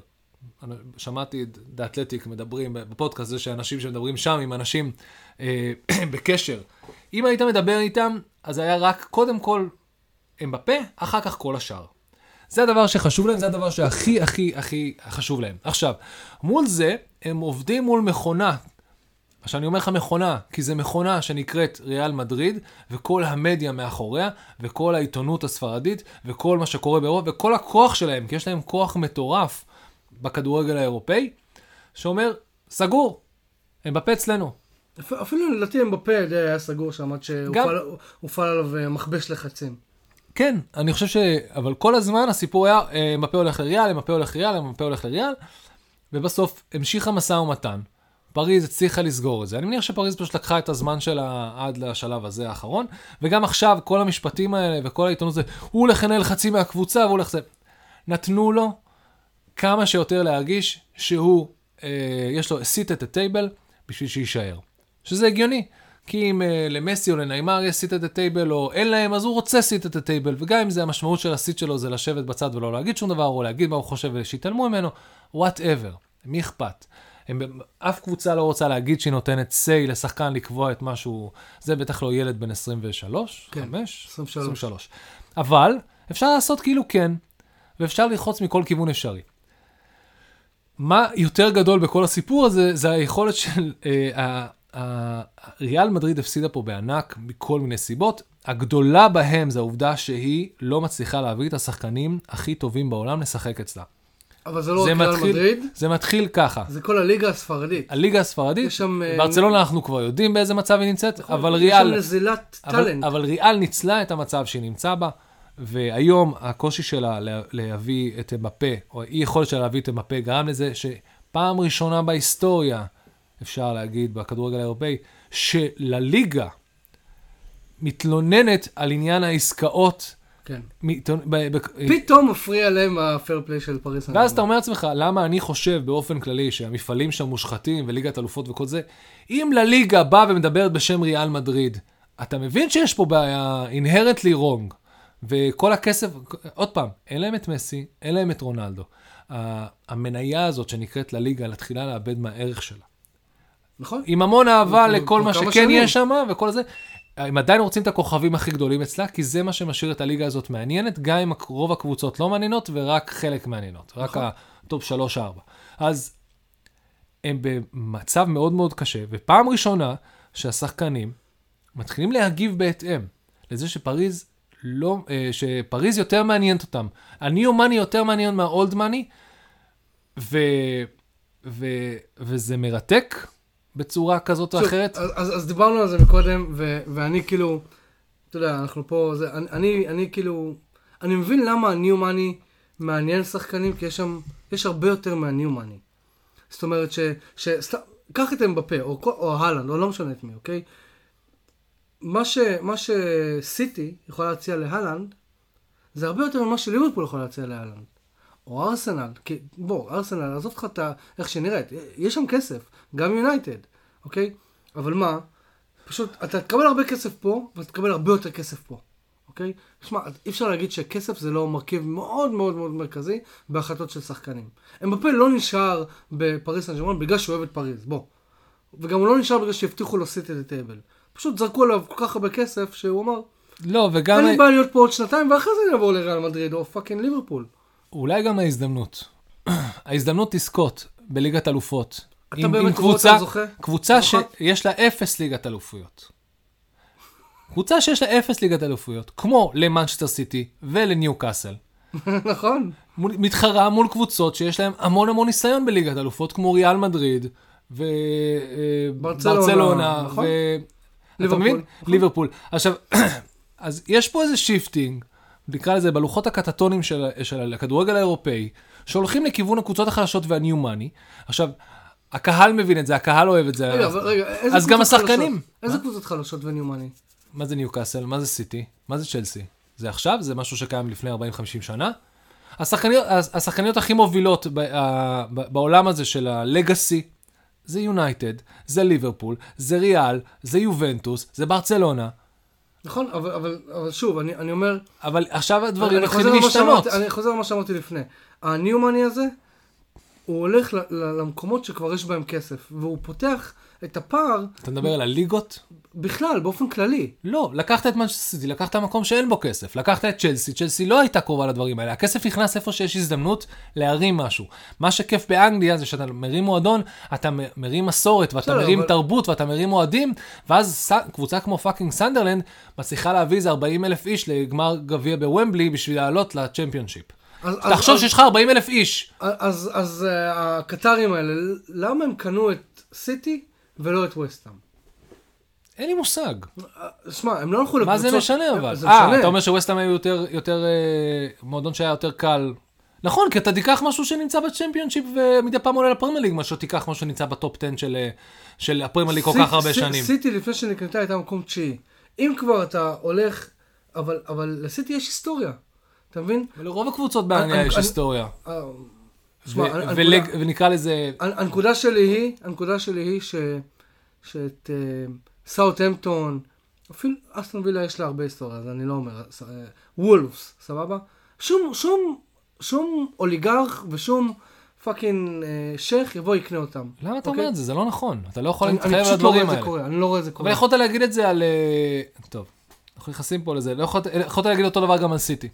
שמעתי את דה אתלטיק מדברים בפודקאסט, זה שאנשים שמדברים שם עם אנשים אה, בקשר. אם היית מדבר איתם, אז היה רק קודם כל הם בפה, אחר כך כל השאר. זה הדבר שחשוב להם, זה הדבר שהכי הכי הכי חשוב להם. עכשיו, מול זה, הם עובדים מול מכונה. עכשיו אני אומר לך מכונה, כי זו מכונה שנקראת ריאל מדריד, וכל המדיה מאחוריה, וכל העיתונות הספרדית, וכל מה שקורה באירופה, וכל הכוח שלהם, כי יש להם כוח מטורף בכדורגל האירופאי, שאומר, סגור, הם בפה אצלנו. אפ- אפילו לדעתי אמבפה די היה סגור שם עד גם- שהופעל עליו אה, מכבש לחצים. כן, אני חושב ש... אבל כל הזמן הסיפור היה, אה, מפה הולך לריאל, מפה הולך לריאל, מפה הולך לריאל, ובסוף המשיכה משא ומתן. פריז הצליחה לסגור את זה. אני מניח שפריז פשוט לקחה את הזמן שלה עד לשלב הזה האחרון, וגם עכשיו כל המשפטים האלה וכל העיתונות זה, הוא הולך לנהל חצי מהקבוצה, והוא הולך. נתנו לו כמה שיותר להרגיש שהוא, אה, יש לו seat at the table בשביל שיישאר. שזה הגיוני. כי אם אה, למסי או לניימר יש seat at the table או אין להם, אז הוא רוצה seat at the table, וגם אם זה המשמעות של ה seat שלו זה לשבת בצד ולא להגיד שום דבר, או להגיד מה הוא חושב ושיתעלמו ממנו, whatever, מי אכפת? הם, אף קבוצה לא רוצה להגיד שהיא נותנת say לשחקן לקבוע את משהו, זה בטח לא ילד בן 23, כן, 5? 23. 23. אבל אפשר לעשות כאילו כן, ואפשר ללחוץ מכל כיוון אפשרי. מה יותר גדול בכל הסיפור הזה, זה היכולת של... אה, ריאל מדריד הפסידה פה בענק מכל מיני סיבות. הגדולה בהם זה העובדה שהיא לא מצליחה להביא את השחקנים הכי טובים בעולם לשחק אצלה. אבל זה לא רק ריאל מדריד, זה מתחיל ככה. זה כל הליגה הספרדית. הליגה הספרדית, יש שם, אה, ברצלונה אנחנו כבר יודעים באיזה מצב היא נמצאת, אבל יש ריאל... שם נזילת אבל, טאלנט. אבל ריאל ניצלה את המצב שהיא נמצאה בה, והיום הקושי שלה לה- להביא את אמבפה, או אי יכולת שלה להביא את אמבפה, גרם לזה שפעם ראשונה בהיסטוריה, אפשר להגיד, בכדורגל האירופאי, שלליגה מתלוננת על עניין העסקאות. כן. פתאום מפריע להם הפייר פליי של פריס. ואז אתה. אומר לעצמך, למה אני חושב באופן כללי שהמפעלים שם מושחתים וליגת אלופות וכל זה, אם לליגה באה ומדברת בשם ריאל מדריד, אתה מבין שיש פה בעיה inherently wrong, וכל הכסף, עוד פעם, אין להם את מסי, אין להם את רונלדו. המניה הזאת שנקראת לליגה, מתחילה לאבד מהערך שלה. נכון? עם המון אהבה לכל מה שכן. יש שם וכל זה. הם עדיין רוצים את הכוכבים הכי גדולים אצלה, כי זה מה שמשאיר את הליגה הזאת מעניינת, גם אם רוב הקבוצות לא מעניינות ורק חלק מעניינות, רק נכון. הטופ 3-4. אז הם במצב מאוד מאוד קשה, ופעם ראשונה שהשחקנים מתחילים להגיב בהתאם לזה שפריז לא, אה, שפריז יותר מעניינת אותם. הניו מאני יותר מעניין מהאולד מאני, ו, ו, וזה מרתק בצורה כזאת או אחרת. אז, אז, אז דיברנו על זה מקודם, ו, ואני כאילו, אתה יודע, אנחנו פה, זה, אני, אני, אני כאילו, אני מבין למה הניו מאני מעניין שחקנים, כי יש שם, יש הרבה יותר מהניו מאני. זאת אומרת ש... ש סתם, קח את אמבפה, או, או הלנד, או לא משנה את מי, אוקיי? מה, ש, מה שסיטי יכולה להציע להלנד, זה הרבה יותר ממה שליברפול יכולה להציע להלנד. או ארסנל, כי בוא, ארסנל, עזוב אותך את ה- איך שנראית, יש שם כסף, גם יונייטד, אוקיי? אבל מה, פשוט, אתה תקבל הרבה כסף פה, ואתה תקבל הרבה יותר כסף פה, אוקיי? שמע, אי אפשר להגיד שכסף זה לא מרכיב מאוד מאוד מאוד מרכזי בהחלטות של שחקנים. אמבפה לא נשאר בפריס סן ג'רמן בגלל שהוא אוהב את פריז, בוא. וגם הוא לא נשאר בגלל שהבטיחו לו seat at the table. פשוט זרקו עליו כל כך הרבה כסף, שהוא אמר, לא, וגם... אין לי בעיה להיות פה עוד שנתיים, ואחרי זה אני אעבור לריאל מדריד או fucking ליברפול. אולי גם ההזדמנות. ההזדמנות לזכות בליגת אלופות. אתה עם, באמת עם קבוצה, זוכה? קבוצה זוכה? שיש לה אפס ליגת אלופויות. קבוצה שיש לה אפס ליגת אלופויות, כמו למנצ'סטר סיטי ולניו קאסל. נכון. מול- מתחרה מול קבוצות שיש להן המון המון ניסיון בליגת אלופות, כמו ריאל מדריד ברצלונה, וברצלונה, נכון. ו... אתה ליברפול, מבין? נכון. ליברפול. עכשיו, אז יש פה איזה shifting, נקרא לזה בלוחות הטקטונים של, של הכדורגל האירופאי, שהולכים לכיוון הקבוצות החלשות וה new money. עכשיו, הקהל מבין את זה, הקהל אוהב את זה. רגע, אבל רגע, איזה אז גם השחקנים. איזה קבוצות חלשות ו new money? מה זה ניו קאסל? מה זה סיטי? מה זה צ'לסי? זה עכשיו? זה משהו שקיים לפני 40-50 שנה? השחקניות, השחקניות הכי מובילות ב, ה, ב, בעולם הזה של הלגאסי, זה יונייטד, זה ליברפול, זה ריאל, זה יובנטוס, זה ברצלונה, נכון, אבל, אבל, אבל שוב, אני, אני אומר, אבל עכשיו הדברים מתחילים להשתנות. אני חוזר למה שאמרתי לפני. הניומני הזה, הוא הולך ל- ל- למקומות שכבר יש בהם כסף, והוא פותח את הפער אתה מדבר על הליגות? בכלל, באופן כללי. לא, לקחת את מנצ'סטר סיטי, לקחת מקום שאין בו כסף. לקחת את צ'לסי, צ'לסי לא הייתה קרובה לדברים האלה. הכסף נכנס איפה שיש הזדמנות להרים משהו. מה שכיף באנגליה זה שאתה מרים מועדון, אתה מרים מסורת, ואתה מרים אבל- תרבות, ואתה מרים אוהדים, ואז ס... קבוצה כמו fucking סנדרלנד מצליחה להביא איזה 40 אלף איש לגמר גביע בוומבלי בשביל לעלות לצ'מפיונשיפ. אז, אז, תחשוב אז, שיש לך 40 אלף איש. אז, אז אה, הקטרים האלה, למה הם קנו את סיטי ולא את וסטהאם? אין לי מושג. שמע, הם לא הלכו מה לקבוצות... זה משנה אבל? אה. אתה אומר שווסטהאם היו יותר, יותר, אה, מועדון שהיה יותר קל. נכון, כי אתה תיקח משהו שנמצא בצ'מפיונשיפ ומדי פעם עולה לפרמייר ליג, מאשר תיקח משהו שנמצא בטופ 10 של, אה, של הפרמייר ליג כל כך הרבה שנים. סיטי לפני שנקנתה הייתה מקום תשיעי. אם כבר אתה הולך, אבל, אבל לסיטי יש היסטוריה, אתה מבין? ולרוב הקבוצות באנגליה יש היסטוריה. אה, ולג- ונקרא לזה, הנ- הנקודה שלי היא, הנקודה שלי היא ש... שאת אה, סאוטהמפטון, אפילו אסטון וילה יש לה הרבה היסטוריה, אז אני לא אומר, ס- אה, וולפס, סבבה? שום, שום, שום אוליגרך ושום fucking אה, שייח יבוא יקנה אותם. למה אתה אוקיי? אומר את זה? זה לא נכון. אתה לא יכול אני, להתחייב אני על פשוט לא רואה הדברים את זה האלה. קורה, אני לא רואה את זה אבל קורה. יכולת להגיד את זה על... אה, טוב, אנחנו נכנסים פה לזה. לא יכולת להגיד אותו דבר גם על סיטי.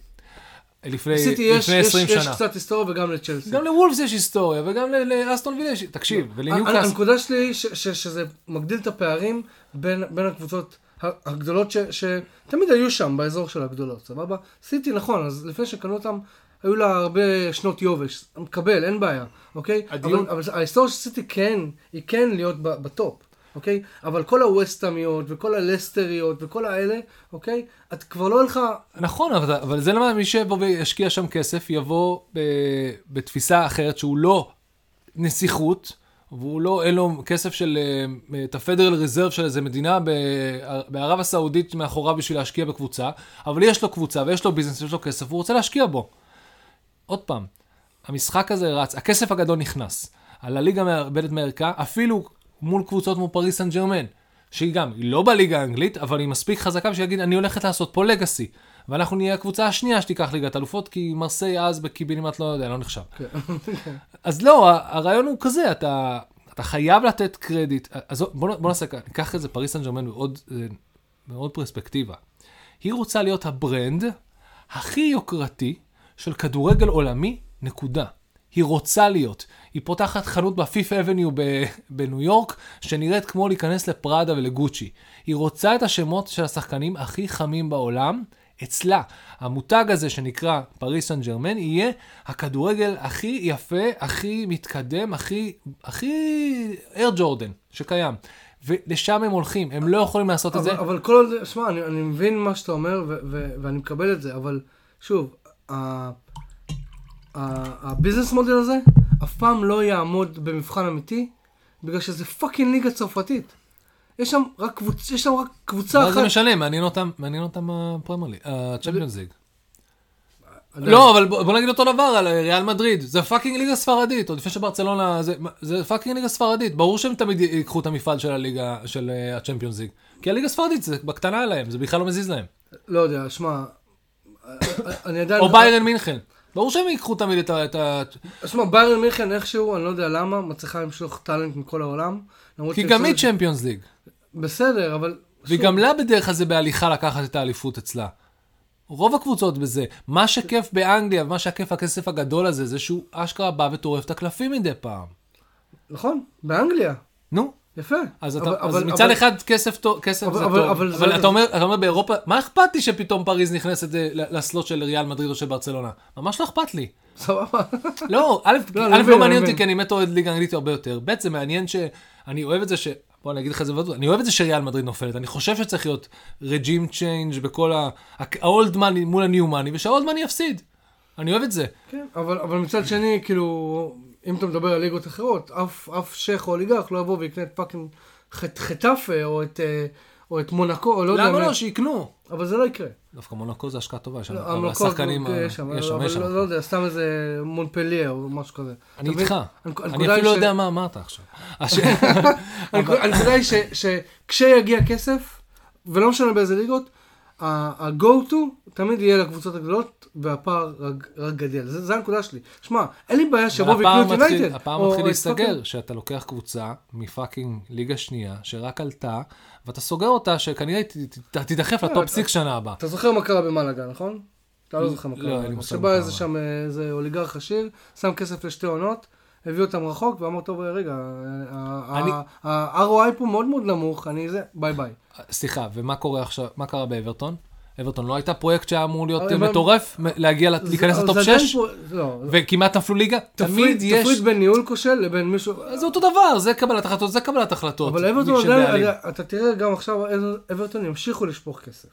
לפני יש, לפני יש, 20 יש שנה. קצת היסטוריה וגם לצ'לסי. גם לוולפס יש היסטוריה, וגם לאסטון וילה יש... תקשיב, הנ- ולניוקאסל. הנקודה שלי היא ש- ש- שזה מגדיל את הפערים בין, בין הקבוצות הגדולות ש- שתמיד היו שם באזור של הגדולות, סבבה? סיטי נכון, אז לפני שקנו אותם, היו לה הרבה שנות יובש, מקבל, אין בעיה, אוקיי? הדיון- אבל, אבל ההיסטוריה של סיטי כן, היא כן להיות בטופ. אוקיי? אבל כל הווסטאמיות וכל הלסטריות וכל האלה, אוקיי? את כבר לא הולכה... נכון, אבל, אבל זה למה מי שיבוא וישקיע שם כסף, יבוא ב, בתפיסה אחרת שהוא לא נסיכות, והוא לא, אין לו כסף של, אה, את הפדרל ריזרב של איזה מדינה בערב הסעודית מאחוריו בשביל להשקיע בקבוצה, אבל יש לו קבוצה ויש לו ביזנס ויש לו כסף, והוא רוצה להשקיע בו. עוד פעם, המשחק הזה רץ, הכסף הגדול נכנס. על הליגה מאבדת מערכה, אפילו מול קבוצות כמו פריס סן ג'רמן, שהיא גם, היא לא בליגה האנגלית, אבל היא מספיק חזקה בשביל להגיד, אני הולכת לעשות פה legacy. ואנחנו נהיה הקבוצה השנייה שתיקח ליגת אלופות, כי מרסיי אז בקיבינימט לא יודע, לא נחשב. אז לא, הרעיון הוא כזה, אתה, אתה חייב לתת קרדיט. אז בוא, בוא נעשה ככה, ניקח את זה פריס סן ג'רמן בעוד, אה, בעוד פרספקטיבה. היא רוצה להיות ה brand הכי יוקרתי של כדורגל עולמי, נקודה. היא רוצה להיות. היא פותחת חנות בפיף אבניו בניו יורק, שנראית כמו להיכנס לפראדה ולגוצ'י. היא רוצה את השמות של השחקנים הכי חמים בעולם, אצלה. המותג הזה שנקרא פריס סן ג'רמן יהיה הכדורגל הכי יפה, הכי מתקדם, הכי, הכי אר ג'ורדן שקיים. ולשם הם הולכים, הם לא יכולים לעשות את זה. אבל, אבל כל עוד, שמע, אני, אני מבין מה שאתה אומר ו- ו- ואני מקבל את זה, אבל שוב, ה- ה business model הזה אף פעם לא יעמוד במבחן אמיתי, בגלל שזה fucking ליגה צרפתית. יש שם רק, קבוצ... יש שם רק קבוצה מה אחת. זה משנה, מעניין אותם, מעניין אותם הפרמייר ליג, הצ'מפיונס ליג. לא, אבל בוא נגיד אותו דבר על ריאל מדריד, זה fucking ליגה ספרדית, עוד לפני שברצלונה, זה- זה fucking ליגה ספרדית, ברור שהם תמיד ייקחו את המפעל של הליגה, של אה, הצ'מפיונס ליג. כי הליגה הספרדית זה בקטנה עליהם, זה בכלל לא מזיז להם. לא יודע, שמע, אני עדיין... או ביירן מינכן. ברור שהם ייקחו תמיד את ה... את ה... שמע, ביירן מינכן איכשהו, אני לא יודע למה, מצליחה למשוך טאלנט מכל העולם. כי גם היא צ'מפיונס ליג. בסדר, אבל... וגם לה בדרך כלל זה בהליכה לקחת את האליפות אצלה. רוב הקבוצות בזה. מה שכיף באנגליה, ומה שהכיף הכסף הגדול הזה, זה שהוא אשכרה בא וטורף את הקלפים מדי פעם. נכון, באנגליה. נו, יפה. אז, אבל- אתה, אז אבל- מצד אבל- אחד כסף, טוב, כסף אבל- זה אבל- טוב, אבל אבל, זה- אתה, אומר, אתה אומר באירופה, מה אכפת לי שפתאום פריז נכנסת אה, ל slot של ריאל מדריד או של ברצלונה? ממש לא אכפת לי. סבבה. לא, א', לא, א', אני מבין, לא אני מעניין אותי. כי אני באמת אוהד ליגה אנגלית הרבה יותר. ב', זה מעניין שאני אוהב את זה ש... בוא אני אגיד לך את זה בוודאות, אני אוהב את זה שריאל מדריד נופלת, אני חושב שצריך להיות regime change בכל ה... האולד מאני מול הניו מאני, ושהאולד מאני יפסיד. אני אוהב את זה. כן, אבל, אבל מצד שני, כאילו, אם אתה מדבר על ליגות אחרות, אף, אף שייח או אוליגרך לא יבוא ויקנה את פאקינג חט- חטאפה או את, אה, או את מונקו, או לא יודע. למה. לא? שיקנו. אבל זה לא יקרה. דווקא מונקו זה השקעה טובה, יש שם- השחקנים, יש ה- שם, יש שם, אבל. לא, יודע, סתם איזה מונפליה או משהו כזה. אני? איתך. אני אפילו לא יודע מה אמרת עכשיו. הנקודה היא שכשיגיע כסף, ולא משנה באיזה ליגות, ה-go to תמיד יהיה לקבוצות הגדולות, והפער רק- רק גדל. זה זה הנקודה שלי. שמע, אין לי בעיה שיבואו ויקנו את יונייטד. הפער מתחיל להסתגר, שאתה לוקח קבוצה מ fucking ליגה שנייה, שרק עלתה, ואתה סוגר אותה, שכנראה ת- ת- תדחף ל top six שנה הבאה. אתה זוכר מה קרה במלאגה, נכון? אתה לא זוכר מה לא, קרה אין לי. מושג שבא. איזה שם אה, איזה אוליגרך עשיר, שם כסף לשתי עונות, הביא אותם רחוק, ואמר, טוב, רגע, אני- ה-ROI פה מאוד מאוד נמוך, אני זה, bye bye. סליחה, ומה קורה עכשיו, מה קרה באברטון? אברטון לא הייתה פרויקט שהיה אמור להיות אה, מטורף, להגיע, להיכנס לטופ זה עדיין 6, פה- לא, וכמעט נפלו ליגה? תמיד יש, תפריד בין ניהול כושל לבין מישהו... זה אותו דבר, זה קבלת החלטות, זה קבלת החלטות. אבל אברטון. אתה תראה גם עכשיו, אברטון ימשיכו לשפוך כסף.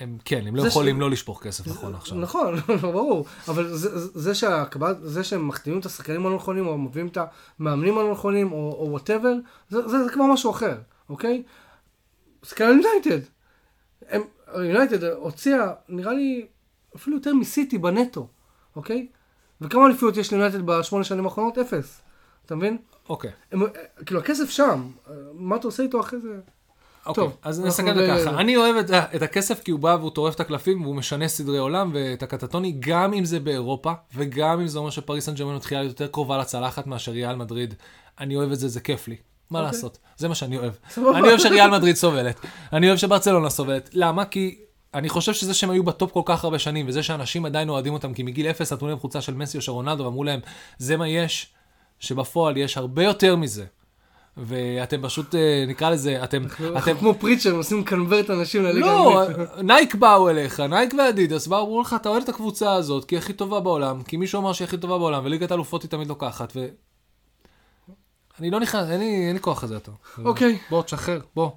הם, כן, הם לא יכולים ש- לא לשפוך כסף נכון עכשיו. נכון, ברור. אבל זה- זה- שהקבלת- זה שהם מחתימים את השחקנים הלא נכונים, או מביאים את המאמנים הלא נכונים, או whatever, זה זה- זה כבר משהו אחר, אוקיי? על יונייטד. יונייטד הוציאה, נראה לי, אפילו יותר מסיטי בנטו, אוקיי? וכמה אליפויות יש ליונייטד בשמונה שנים האחרונות? אפס. אתה מבין? אוקיי. הם, כאילו, הכסף שם, מה אתה עושה איתו אחרי זה? אוקיי, טוב, אז נסתכל על זה ב- ככה. אני אוהב את, את הכסף כי הוא בא והוא טורף את הקלפים והוא משנה סדרי עולם ואת הקטטוני, גם אם זה באירופה, וגם אם זה אומר שפריס סן ג'רמן מתחילה להיות יותר קרובה לצלחת מאשר ריאל מדריד. אני אוהב את זה, זה כיף לי. מה אוקיי. לעשות? זה מה שאני אוהב. אני אוהב שריאל מדריד סובלת. אני אוהב שברצלונה סובלת. למה? כי אני חושב שזה שהם היו ב top כל כך הרבה שנים, וזה שאנשים עדיין אוהדים אותם, כי מגיל אפס נתנו להם חולצה של מסי או של רונלדו, ואמרו להם, זה מה יש, שבפועל יש הרבה יותר מזה. ואתם פשוט, אה, נקרא לזה, אתם, אנחנו אתם כמו preacher, עושים convert אנשים לליגה לא, האנגלית. נייק באו אליך, נייק ואדידס באו, אמרו לך, אתה אוהד את הקבוצה הזאת, כי היא הכי טובה בעולם, כי מישהו אמר שהיא הכי טובה בעולם, וליגת האלופות היא תמיד לוקחת, ו... אני לא נכנס, אין לי, כוח לזה יותר. אוקיי. בוא, תשחרר, בוא.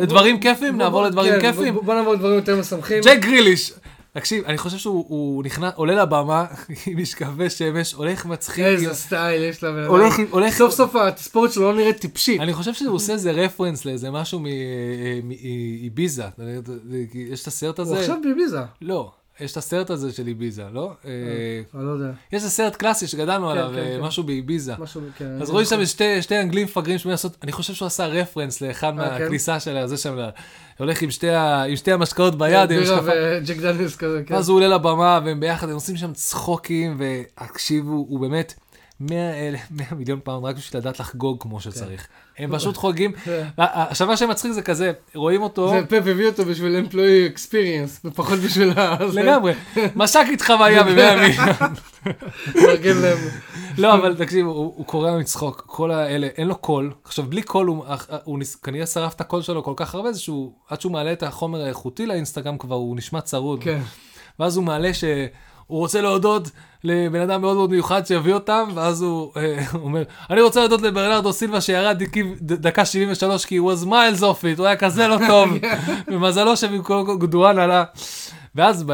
לדברים כיפים, נעבור לדברים כן, כיפים. בוא- בוא נעבור לדברים יותר משמחים. ג'ק גריליש. תקשיב, אני חושב שהוא הוא נכנס, עולה לבמה עם משקפי שמש, הולך מצחיק. איזה סטייל יש לבן אדם. הולך סוף סוף התספורת שלו לא נראית טיפשית. אני חושב שהוא עושה איזה רפרנס לאיזה משהו מאיביזה. יש את הסרט הוא הזה? עכשיו ביביזה. לא, יש את הסרט הזה של איביזה, לא? אה, אני לא יודע. יש את הסרט קלאסי שגדלנו עליו, כן, אה, כן. משהו באיביזה. כן. אז רואים שם שתי, אנגלים מפגרים שבאים לעשות, אני חושב שהוא עשה reference לאחד אה, כן? מהכניסה של זה שם, הולך עם שתי, המשקאות ביד, בירה. וג'ק דניאלס כזה, כן. ואז הוא עולה לבמה והם ביחד, הם עושים שם צחוקים, והקשיבו, הוא באמת 100 אלף, 100 מיליון פאונד רק בשביל לדעת לחגוג כמו שצריך. הם פשוט חוגגים. כן. עכשיו מה שמצחיק זה כזה, רואים אותו, זה פפ הביא אותו בשביל employee experience, ופחות בשביל ה... לגמרי, משק איתך חוויה ב-100 מיליון. לא, אבל תקשיב, הוא, קורע מצחוק, כל האלה, אין לו קול. עכשיו, בלי קול, הוא, כנראה שרף את הקול שלו כל כך הרבה, שהוא, עד שהוא מעלה את החומר האיכותי לאינסטגרם כבר, הוא נשמע צרוד. כן. ואז הוא מעלה שהוא רוצה להודות לבן אדם מאוד מאוד מיוחד שיביא אותם, ואז הוא אה, אומר, אני רוצה להודות לברנרדו סילבה שירד דק- דקה 73, כי הוא was miles off it, הוא היה כזה לא טוב, ומזלו שבמקום גונדואן עלה. ואז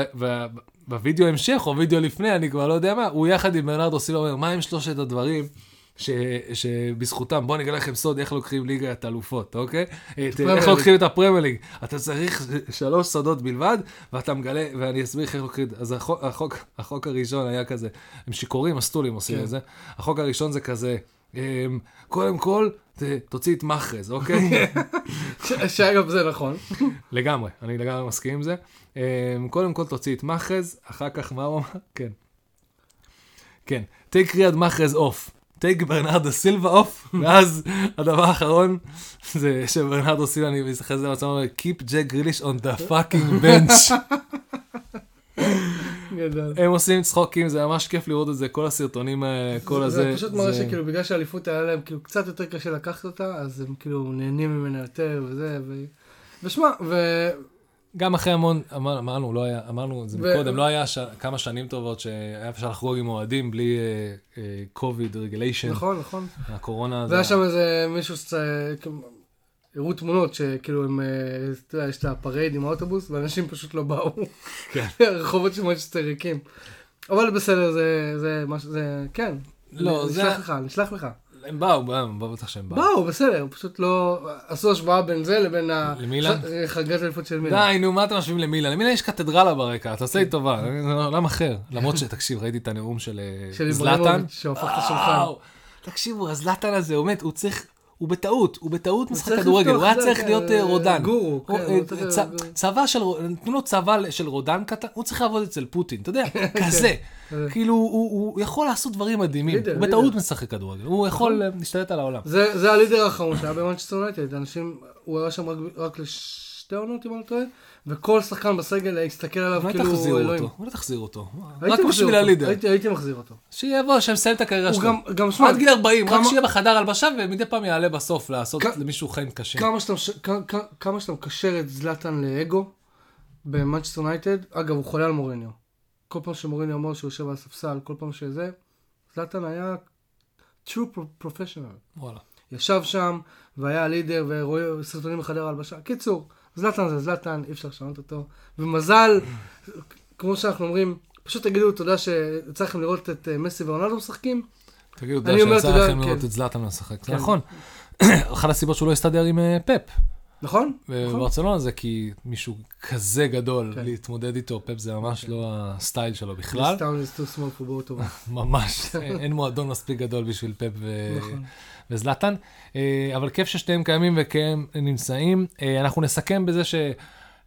בווידאו המשך, או וידאו לפני, אני כבר לא יודע מה, הוא יחד עם ברנרדו סילבה אומר, מה הם שלושת הדברים ש, שבזכותם, בואו אני אגלה לכם סוד איך לוקחים ליגת אלופות, אוקיי? את- איך. לוקחים את הפרמייר ליג. אתה צריך שלוש סודות בלבד, ואתה מגלה, ואני אסביר איך לוקחים. אז החוק, החוק, החוק הראשון היה כזה, הם שיכורים, הסטולים עושים כן. את זה. החוק הראשון זה כזה, אמ, קודם כל, תוציא את מחרז, אוקיי? שאגב זה נכון. לגמרי, אני לגמרי מסכים עם זה. אמ, קודם כל תוציא את מחרז, אחר כך מה הוא אמר? כן. כן, take ריאד מחרז off. Take ברנרדו סילבה off, ואז הדבר האחרון זה שברנרדו סילבה, אני מסתכל על זה במצב, אומר, keep ג'ק גריליש on the fucking bench. גדול. הם עושים צחוקים, זה ממש כיף לראות את זה, כל הסרטונים האלה, כל הזה. זה פשוט מראה שכאילו בגלל שהאליפות היה להם כאילו קצת יותר קשה לקחת אותה, אז הם כאילו נהנים ממנה יותר וזה. ושמע, ו... גם אחרי המון, אמר- אמרנו, לא היה, אמרנו את זה ו- מקודם, לא היה ש... כמה שנים טובות שהיה אפשר לחגוג עם אוהדים בלי COVID regulation, נכון, נכון. הקורונה. והיה שם איזה מישהו ש... הראו תמונות שכאילו הם, אה, אתה יודע, יש את ה parade עם האוטובוס, ואנשים פשוט לא באו. כן. הרחובות של מנצ'סטר ריקים. אבל בסדר, זה, זה, ש- זה, כן. לא, זה- נשלח לך, נשלח לך. הם באו, הם באו בטח שהם באו. באו, בסדר, פשוט לא... עשו השוואה בין זה לבין ה... למילאן? ח- חגיגת האליפות של מילאן. די, נו, מה אתם משווים למילאן? למילאן יש קתדרלה ברקע, תעשה לי טובה, זה עולם אחר. למרות שתקשיב, ראיתי את הנאום של אה, של זלאטן. איברהימוביץ' שהפך את השולחן. תקשיבו, הזלאטן הזה, הוא באמת, הוא צריך, הוא בטעות, הוא בטעות משחק כדורגל, הוא היה צריך כן, להיות אה, רודן. גורו, כן, אה, צבא של, נתנו לו צבא של רודן קטן, הוא צריך לעבוד אצל פוטין, אתה יודע, כזה. כאילו, הוא יכול לעשות דברים מדהימים, הוא בטעות. משחק כדורגל, הוא יכול אה, להשתלט על העולם. זה, הלידר האחרון שהיה במנצ'סטר יונייטד, אנשים, הוא היה שם רק, רק לשתי עונות אם אני לא טועה, וכל שחקן בסגל הסתכל עליו אולי כאילו תחזירו אלוהים. אותו, אולי תחזירו אותו. רק בשביל הלידר. הייתי, מחזיר אותו. שיבוא, שמסיים את הקריירה הוא שלו. גם, גם שמע, עד גיל 40, רק שיהיה בחדר הלבשה ומדי פעם יעלה בסוף לעשות למישהו חיים קשים. כמה שאתה, מקשר את זלאטן לאגו במנצ'סטר יונייטד, אגב הוא חולה על מוריניו. כל פעם שמוריניו אמר שהוא יושב על הספסל, כל פעם שזה, זלאטן היה true pro- professional. וואלה. ישב שם והיה הלידר ורואה סרטונים בחדר ההלבשה. קיצור, זלאטן זה זלאטן, אי אפשר לשנות אותו. ומזל, כמו שאנחנו אומרים, פשוט תגידו תודה שיצא לכם לראות את אה, מסי ורונלדו משחקים. תגידו, תודה שיצא לכם כן. לראות את זלאטן משחק. זה כן. נכון. אחת הסיבות שהוא לא הסתדר עם אה, פפ נכון? נכון. בברצלונה זה כי מישהו כזה גדול כן. להתמודד איתו, פפ זה ממש לא הסטייל שלו בכלל. Town is too small for both of us. ממש, אין אין מועדון מספיק גדול בשביל פפ ו- נכון. וזלאטן, אה, אבל כיף ששניהם קיימים וכן נמצאים. אה, אנחנו נסכם בזה ש...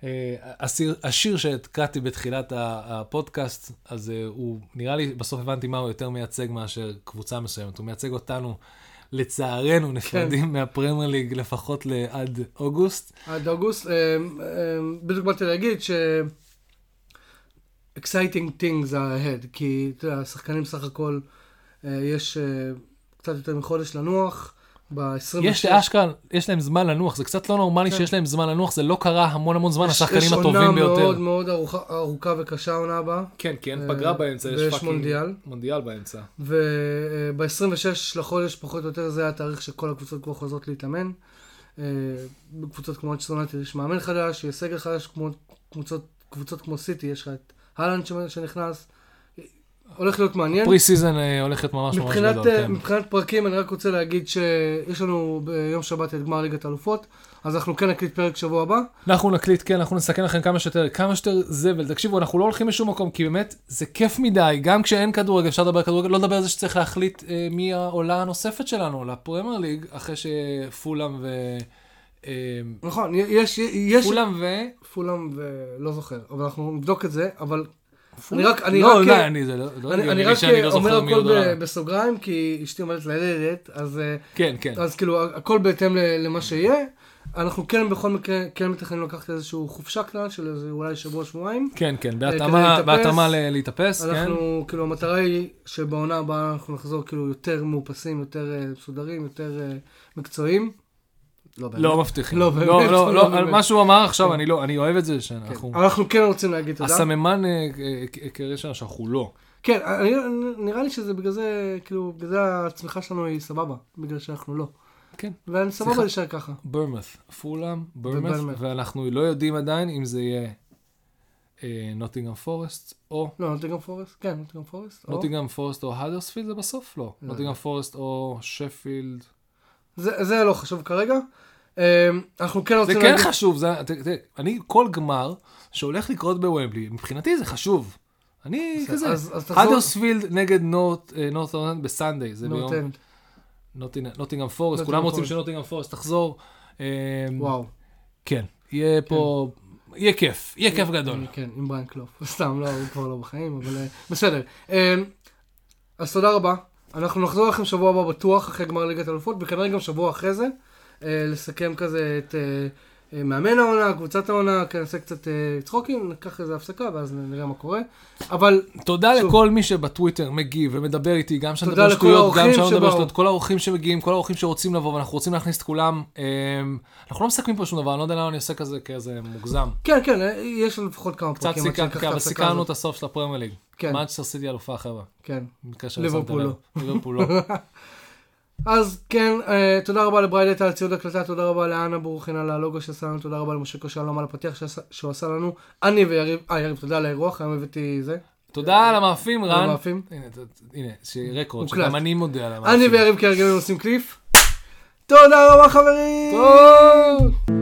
אה, השיר, השיר שהקראתי בתחילת הפודקאסט, אז הוא, נראה לי, בסוף הבנתי מה הוא יותר מייצג מאשר קבוצה מסוימת. הוא מייצג אותנו, לצערנו, נפרדים מהפרמייר ליג לפחות לעד אוגוסט. עד אוגוסט, אה, אה, בדיוק באתי להגיד ש... exciting things are ahead, כי אתה יודע, השחקנים סך הכל, אה, יש קצת יותר מחודש לנוח, ב-26. יש לאשכרה, יש להם זמן לנוח, זה קצת לא נורמלי כן. שיש להם זמן לנוח, זה לא קרה המון המון זמן, השחקנים יש הטובים עונה ביותר. מאוד מאוד ארוכה, ארוכה וקשה העונה הבאה, כן, כי אין אה, פגרה באמצע, יש ויש fucking מונדיאל. מונדיאל באמצע. וב-26 לחודש פחות או יותר זה התאריך שכל הקבוצות כבר חוזרות להתאמן. אה, בקבוצות כמו צ'סטונטי יש מאמן חדש, יש סגל חדש, כמו קבוצות, קבוצות כמו סיטי, יש לך את האלנד ש- שנכנס. הולך להיות מעניין. pre-season הולך להיות ממש ממש גדול, אה, כן. מבחינת פרקים אני רק רוצה להגיד שיש לנו ביום שבת את גמר ליגת האלופות, אז אנחנו כן נקליט פרק שבוע הבא. אנחנו נקליט, כן, אנחנו נסכם לכם כמה שיותר, כמה שיותר זבל. תקשיבו, אנחנו לא הולכים לשום מקום, כי באמת, זה כיף מדי, גם כשאין כדורגל, אפשר לדבר על כדורגל, לא לדבר על זה שצריך להחליט אה, מי העולה הנוספת שלנו, לפרמייר ליג, אחרי שפולאם ו... אה, נכון, יש, יש, פולאם ו... פולאם ולא זוכר, אבל אנחנו נבדוק את זה, אבל פולאם? רק- אני לא, רק- לא, אני, זה לא, לא אני, אני רק שאני לא אומר זוכר מי הכל. ב- בסוגריים, כי אשתי עומדת ללדת, אז, אה, כן, כן. אז כאילו הכל בהתאם למה שיהיה. אנחנו כן בכל מקרה, כן מתכננים לקחת איזשהו חופשה קטנה של איזה אולי שבוע, שבועיים. כן, כן, בהתאמה, להתאפס. בהתאמה להתאפס, כן. אנחנו, כאילו, המטרה היא שבעונה הבאה אנחנו נחזור כאילו יותר מאופסים, יותר אה, מסודרים, יותר אה, מקצועיים. לא באמת. לא מבטיחים. לא, לא, באמת, לא, לא לא, באמת. מה שהוא אמר עכשיו, כן. אני לא, אני אוהב את זה, כן. שאנחנו... אבל אנחנו כן רוצים להגיד תודה. הסממן אה, אה, כנראה שלנו שאנחנו לא. כן, נראה לי שזה בגלל זה, כאילו, בגלל זה הצמיחה שלנו היא סבבה, בגלל שאנחנו לא. כן. ואני. סבבה להישאר ככה. ברמת, פולאם, ברמת. ואנחנו לא יודעים עדיין אם זה יהיה נוטינגרם פורסט או לא, נוטינגרם פורסט? כן, נוטינגרם פורסט. נוטינגרם פורסט או האדרספילד זה בסוף? לא. לא. נוטינגרם פורסט או שפילד. זה זה לא חשוב כרגע. אמ, אנחנו כן זה רוצים כן להגיד... חשוב, זה- ת- תראה, אני כל גמר שהולך לקרות בוומבלי, מבחינתי זה חשוב. אני כזה, האדרספילד נגד נוט אורלנד בסנדיי, זה ביום נותן. נוטינגרם פורסט, כולם רוצים פורסט. שנוטינגרם פורסט תחזור. אמ, וואו. כן, יהיה פה, יהיה כיף, יהיה כיף גדול. כן, עם בריין קלוף. סתם, לא, הוא כבר לא בחיים, אבל אה, בסדר. אמ, אז תודה רבה. אנחנו נחזור לכם שבוע הבא בטוח, אחרי גמר ליגת אלופות, וכנראה גם שבוע אחרי זה, אה, לסכם כזה את אה, מאמן העונה, קבוצת העונה, כן, נעשה קצת אה, צחוקים, ניקח איזה הפסקה, ואז נראה מה קורה. אבל תודה שוב. לכל מי שבטוויטר מגיב ומדבר איתי, גם שאני מדבר שטויות, גם שאני מדבר. שטויות, כל האורחים שמגיעים, כל האורחים שרוצים לבוא, ואנחנו רוצים להכניס את כולם. אמ, אנחנו לא מסכמים פה שום דבר, אני לא יודע למה אני עושה כזה כזה מוגזם. כן, כן, אה, יש לנו לפחות כמה קצת פרקים. עד סיכמנו, את כן, הסוף של הפרמייר ליג. כן. מנצ'סטר סיטי אלופה, חבר'ה. כן. ליברפול. ליברפול לא. אז כן, אה, תודה רבה לבריידט על ציוד הקלטה, תודה רבה לאנה ברוכין על הלוגו שעשה לנו, תודה רבה למשה קושלום על הפתיח שעשה- שהוא עשה לנו. אני ויריב, אה יריב, תודה על האירוח, היום הבאתי זה. תודה על המאפים, רן. המאפים. הנה, הנה, מוקלט. שגם אני מודה על המאפים. אני ויריב כהרגלנו עושים קליף. תודה רבה חברים! טוב.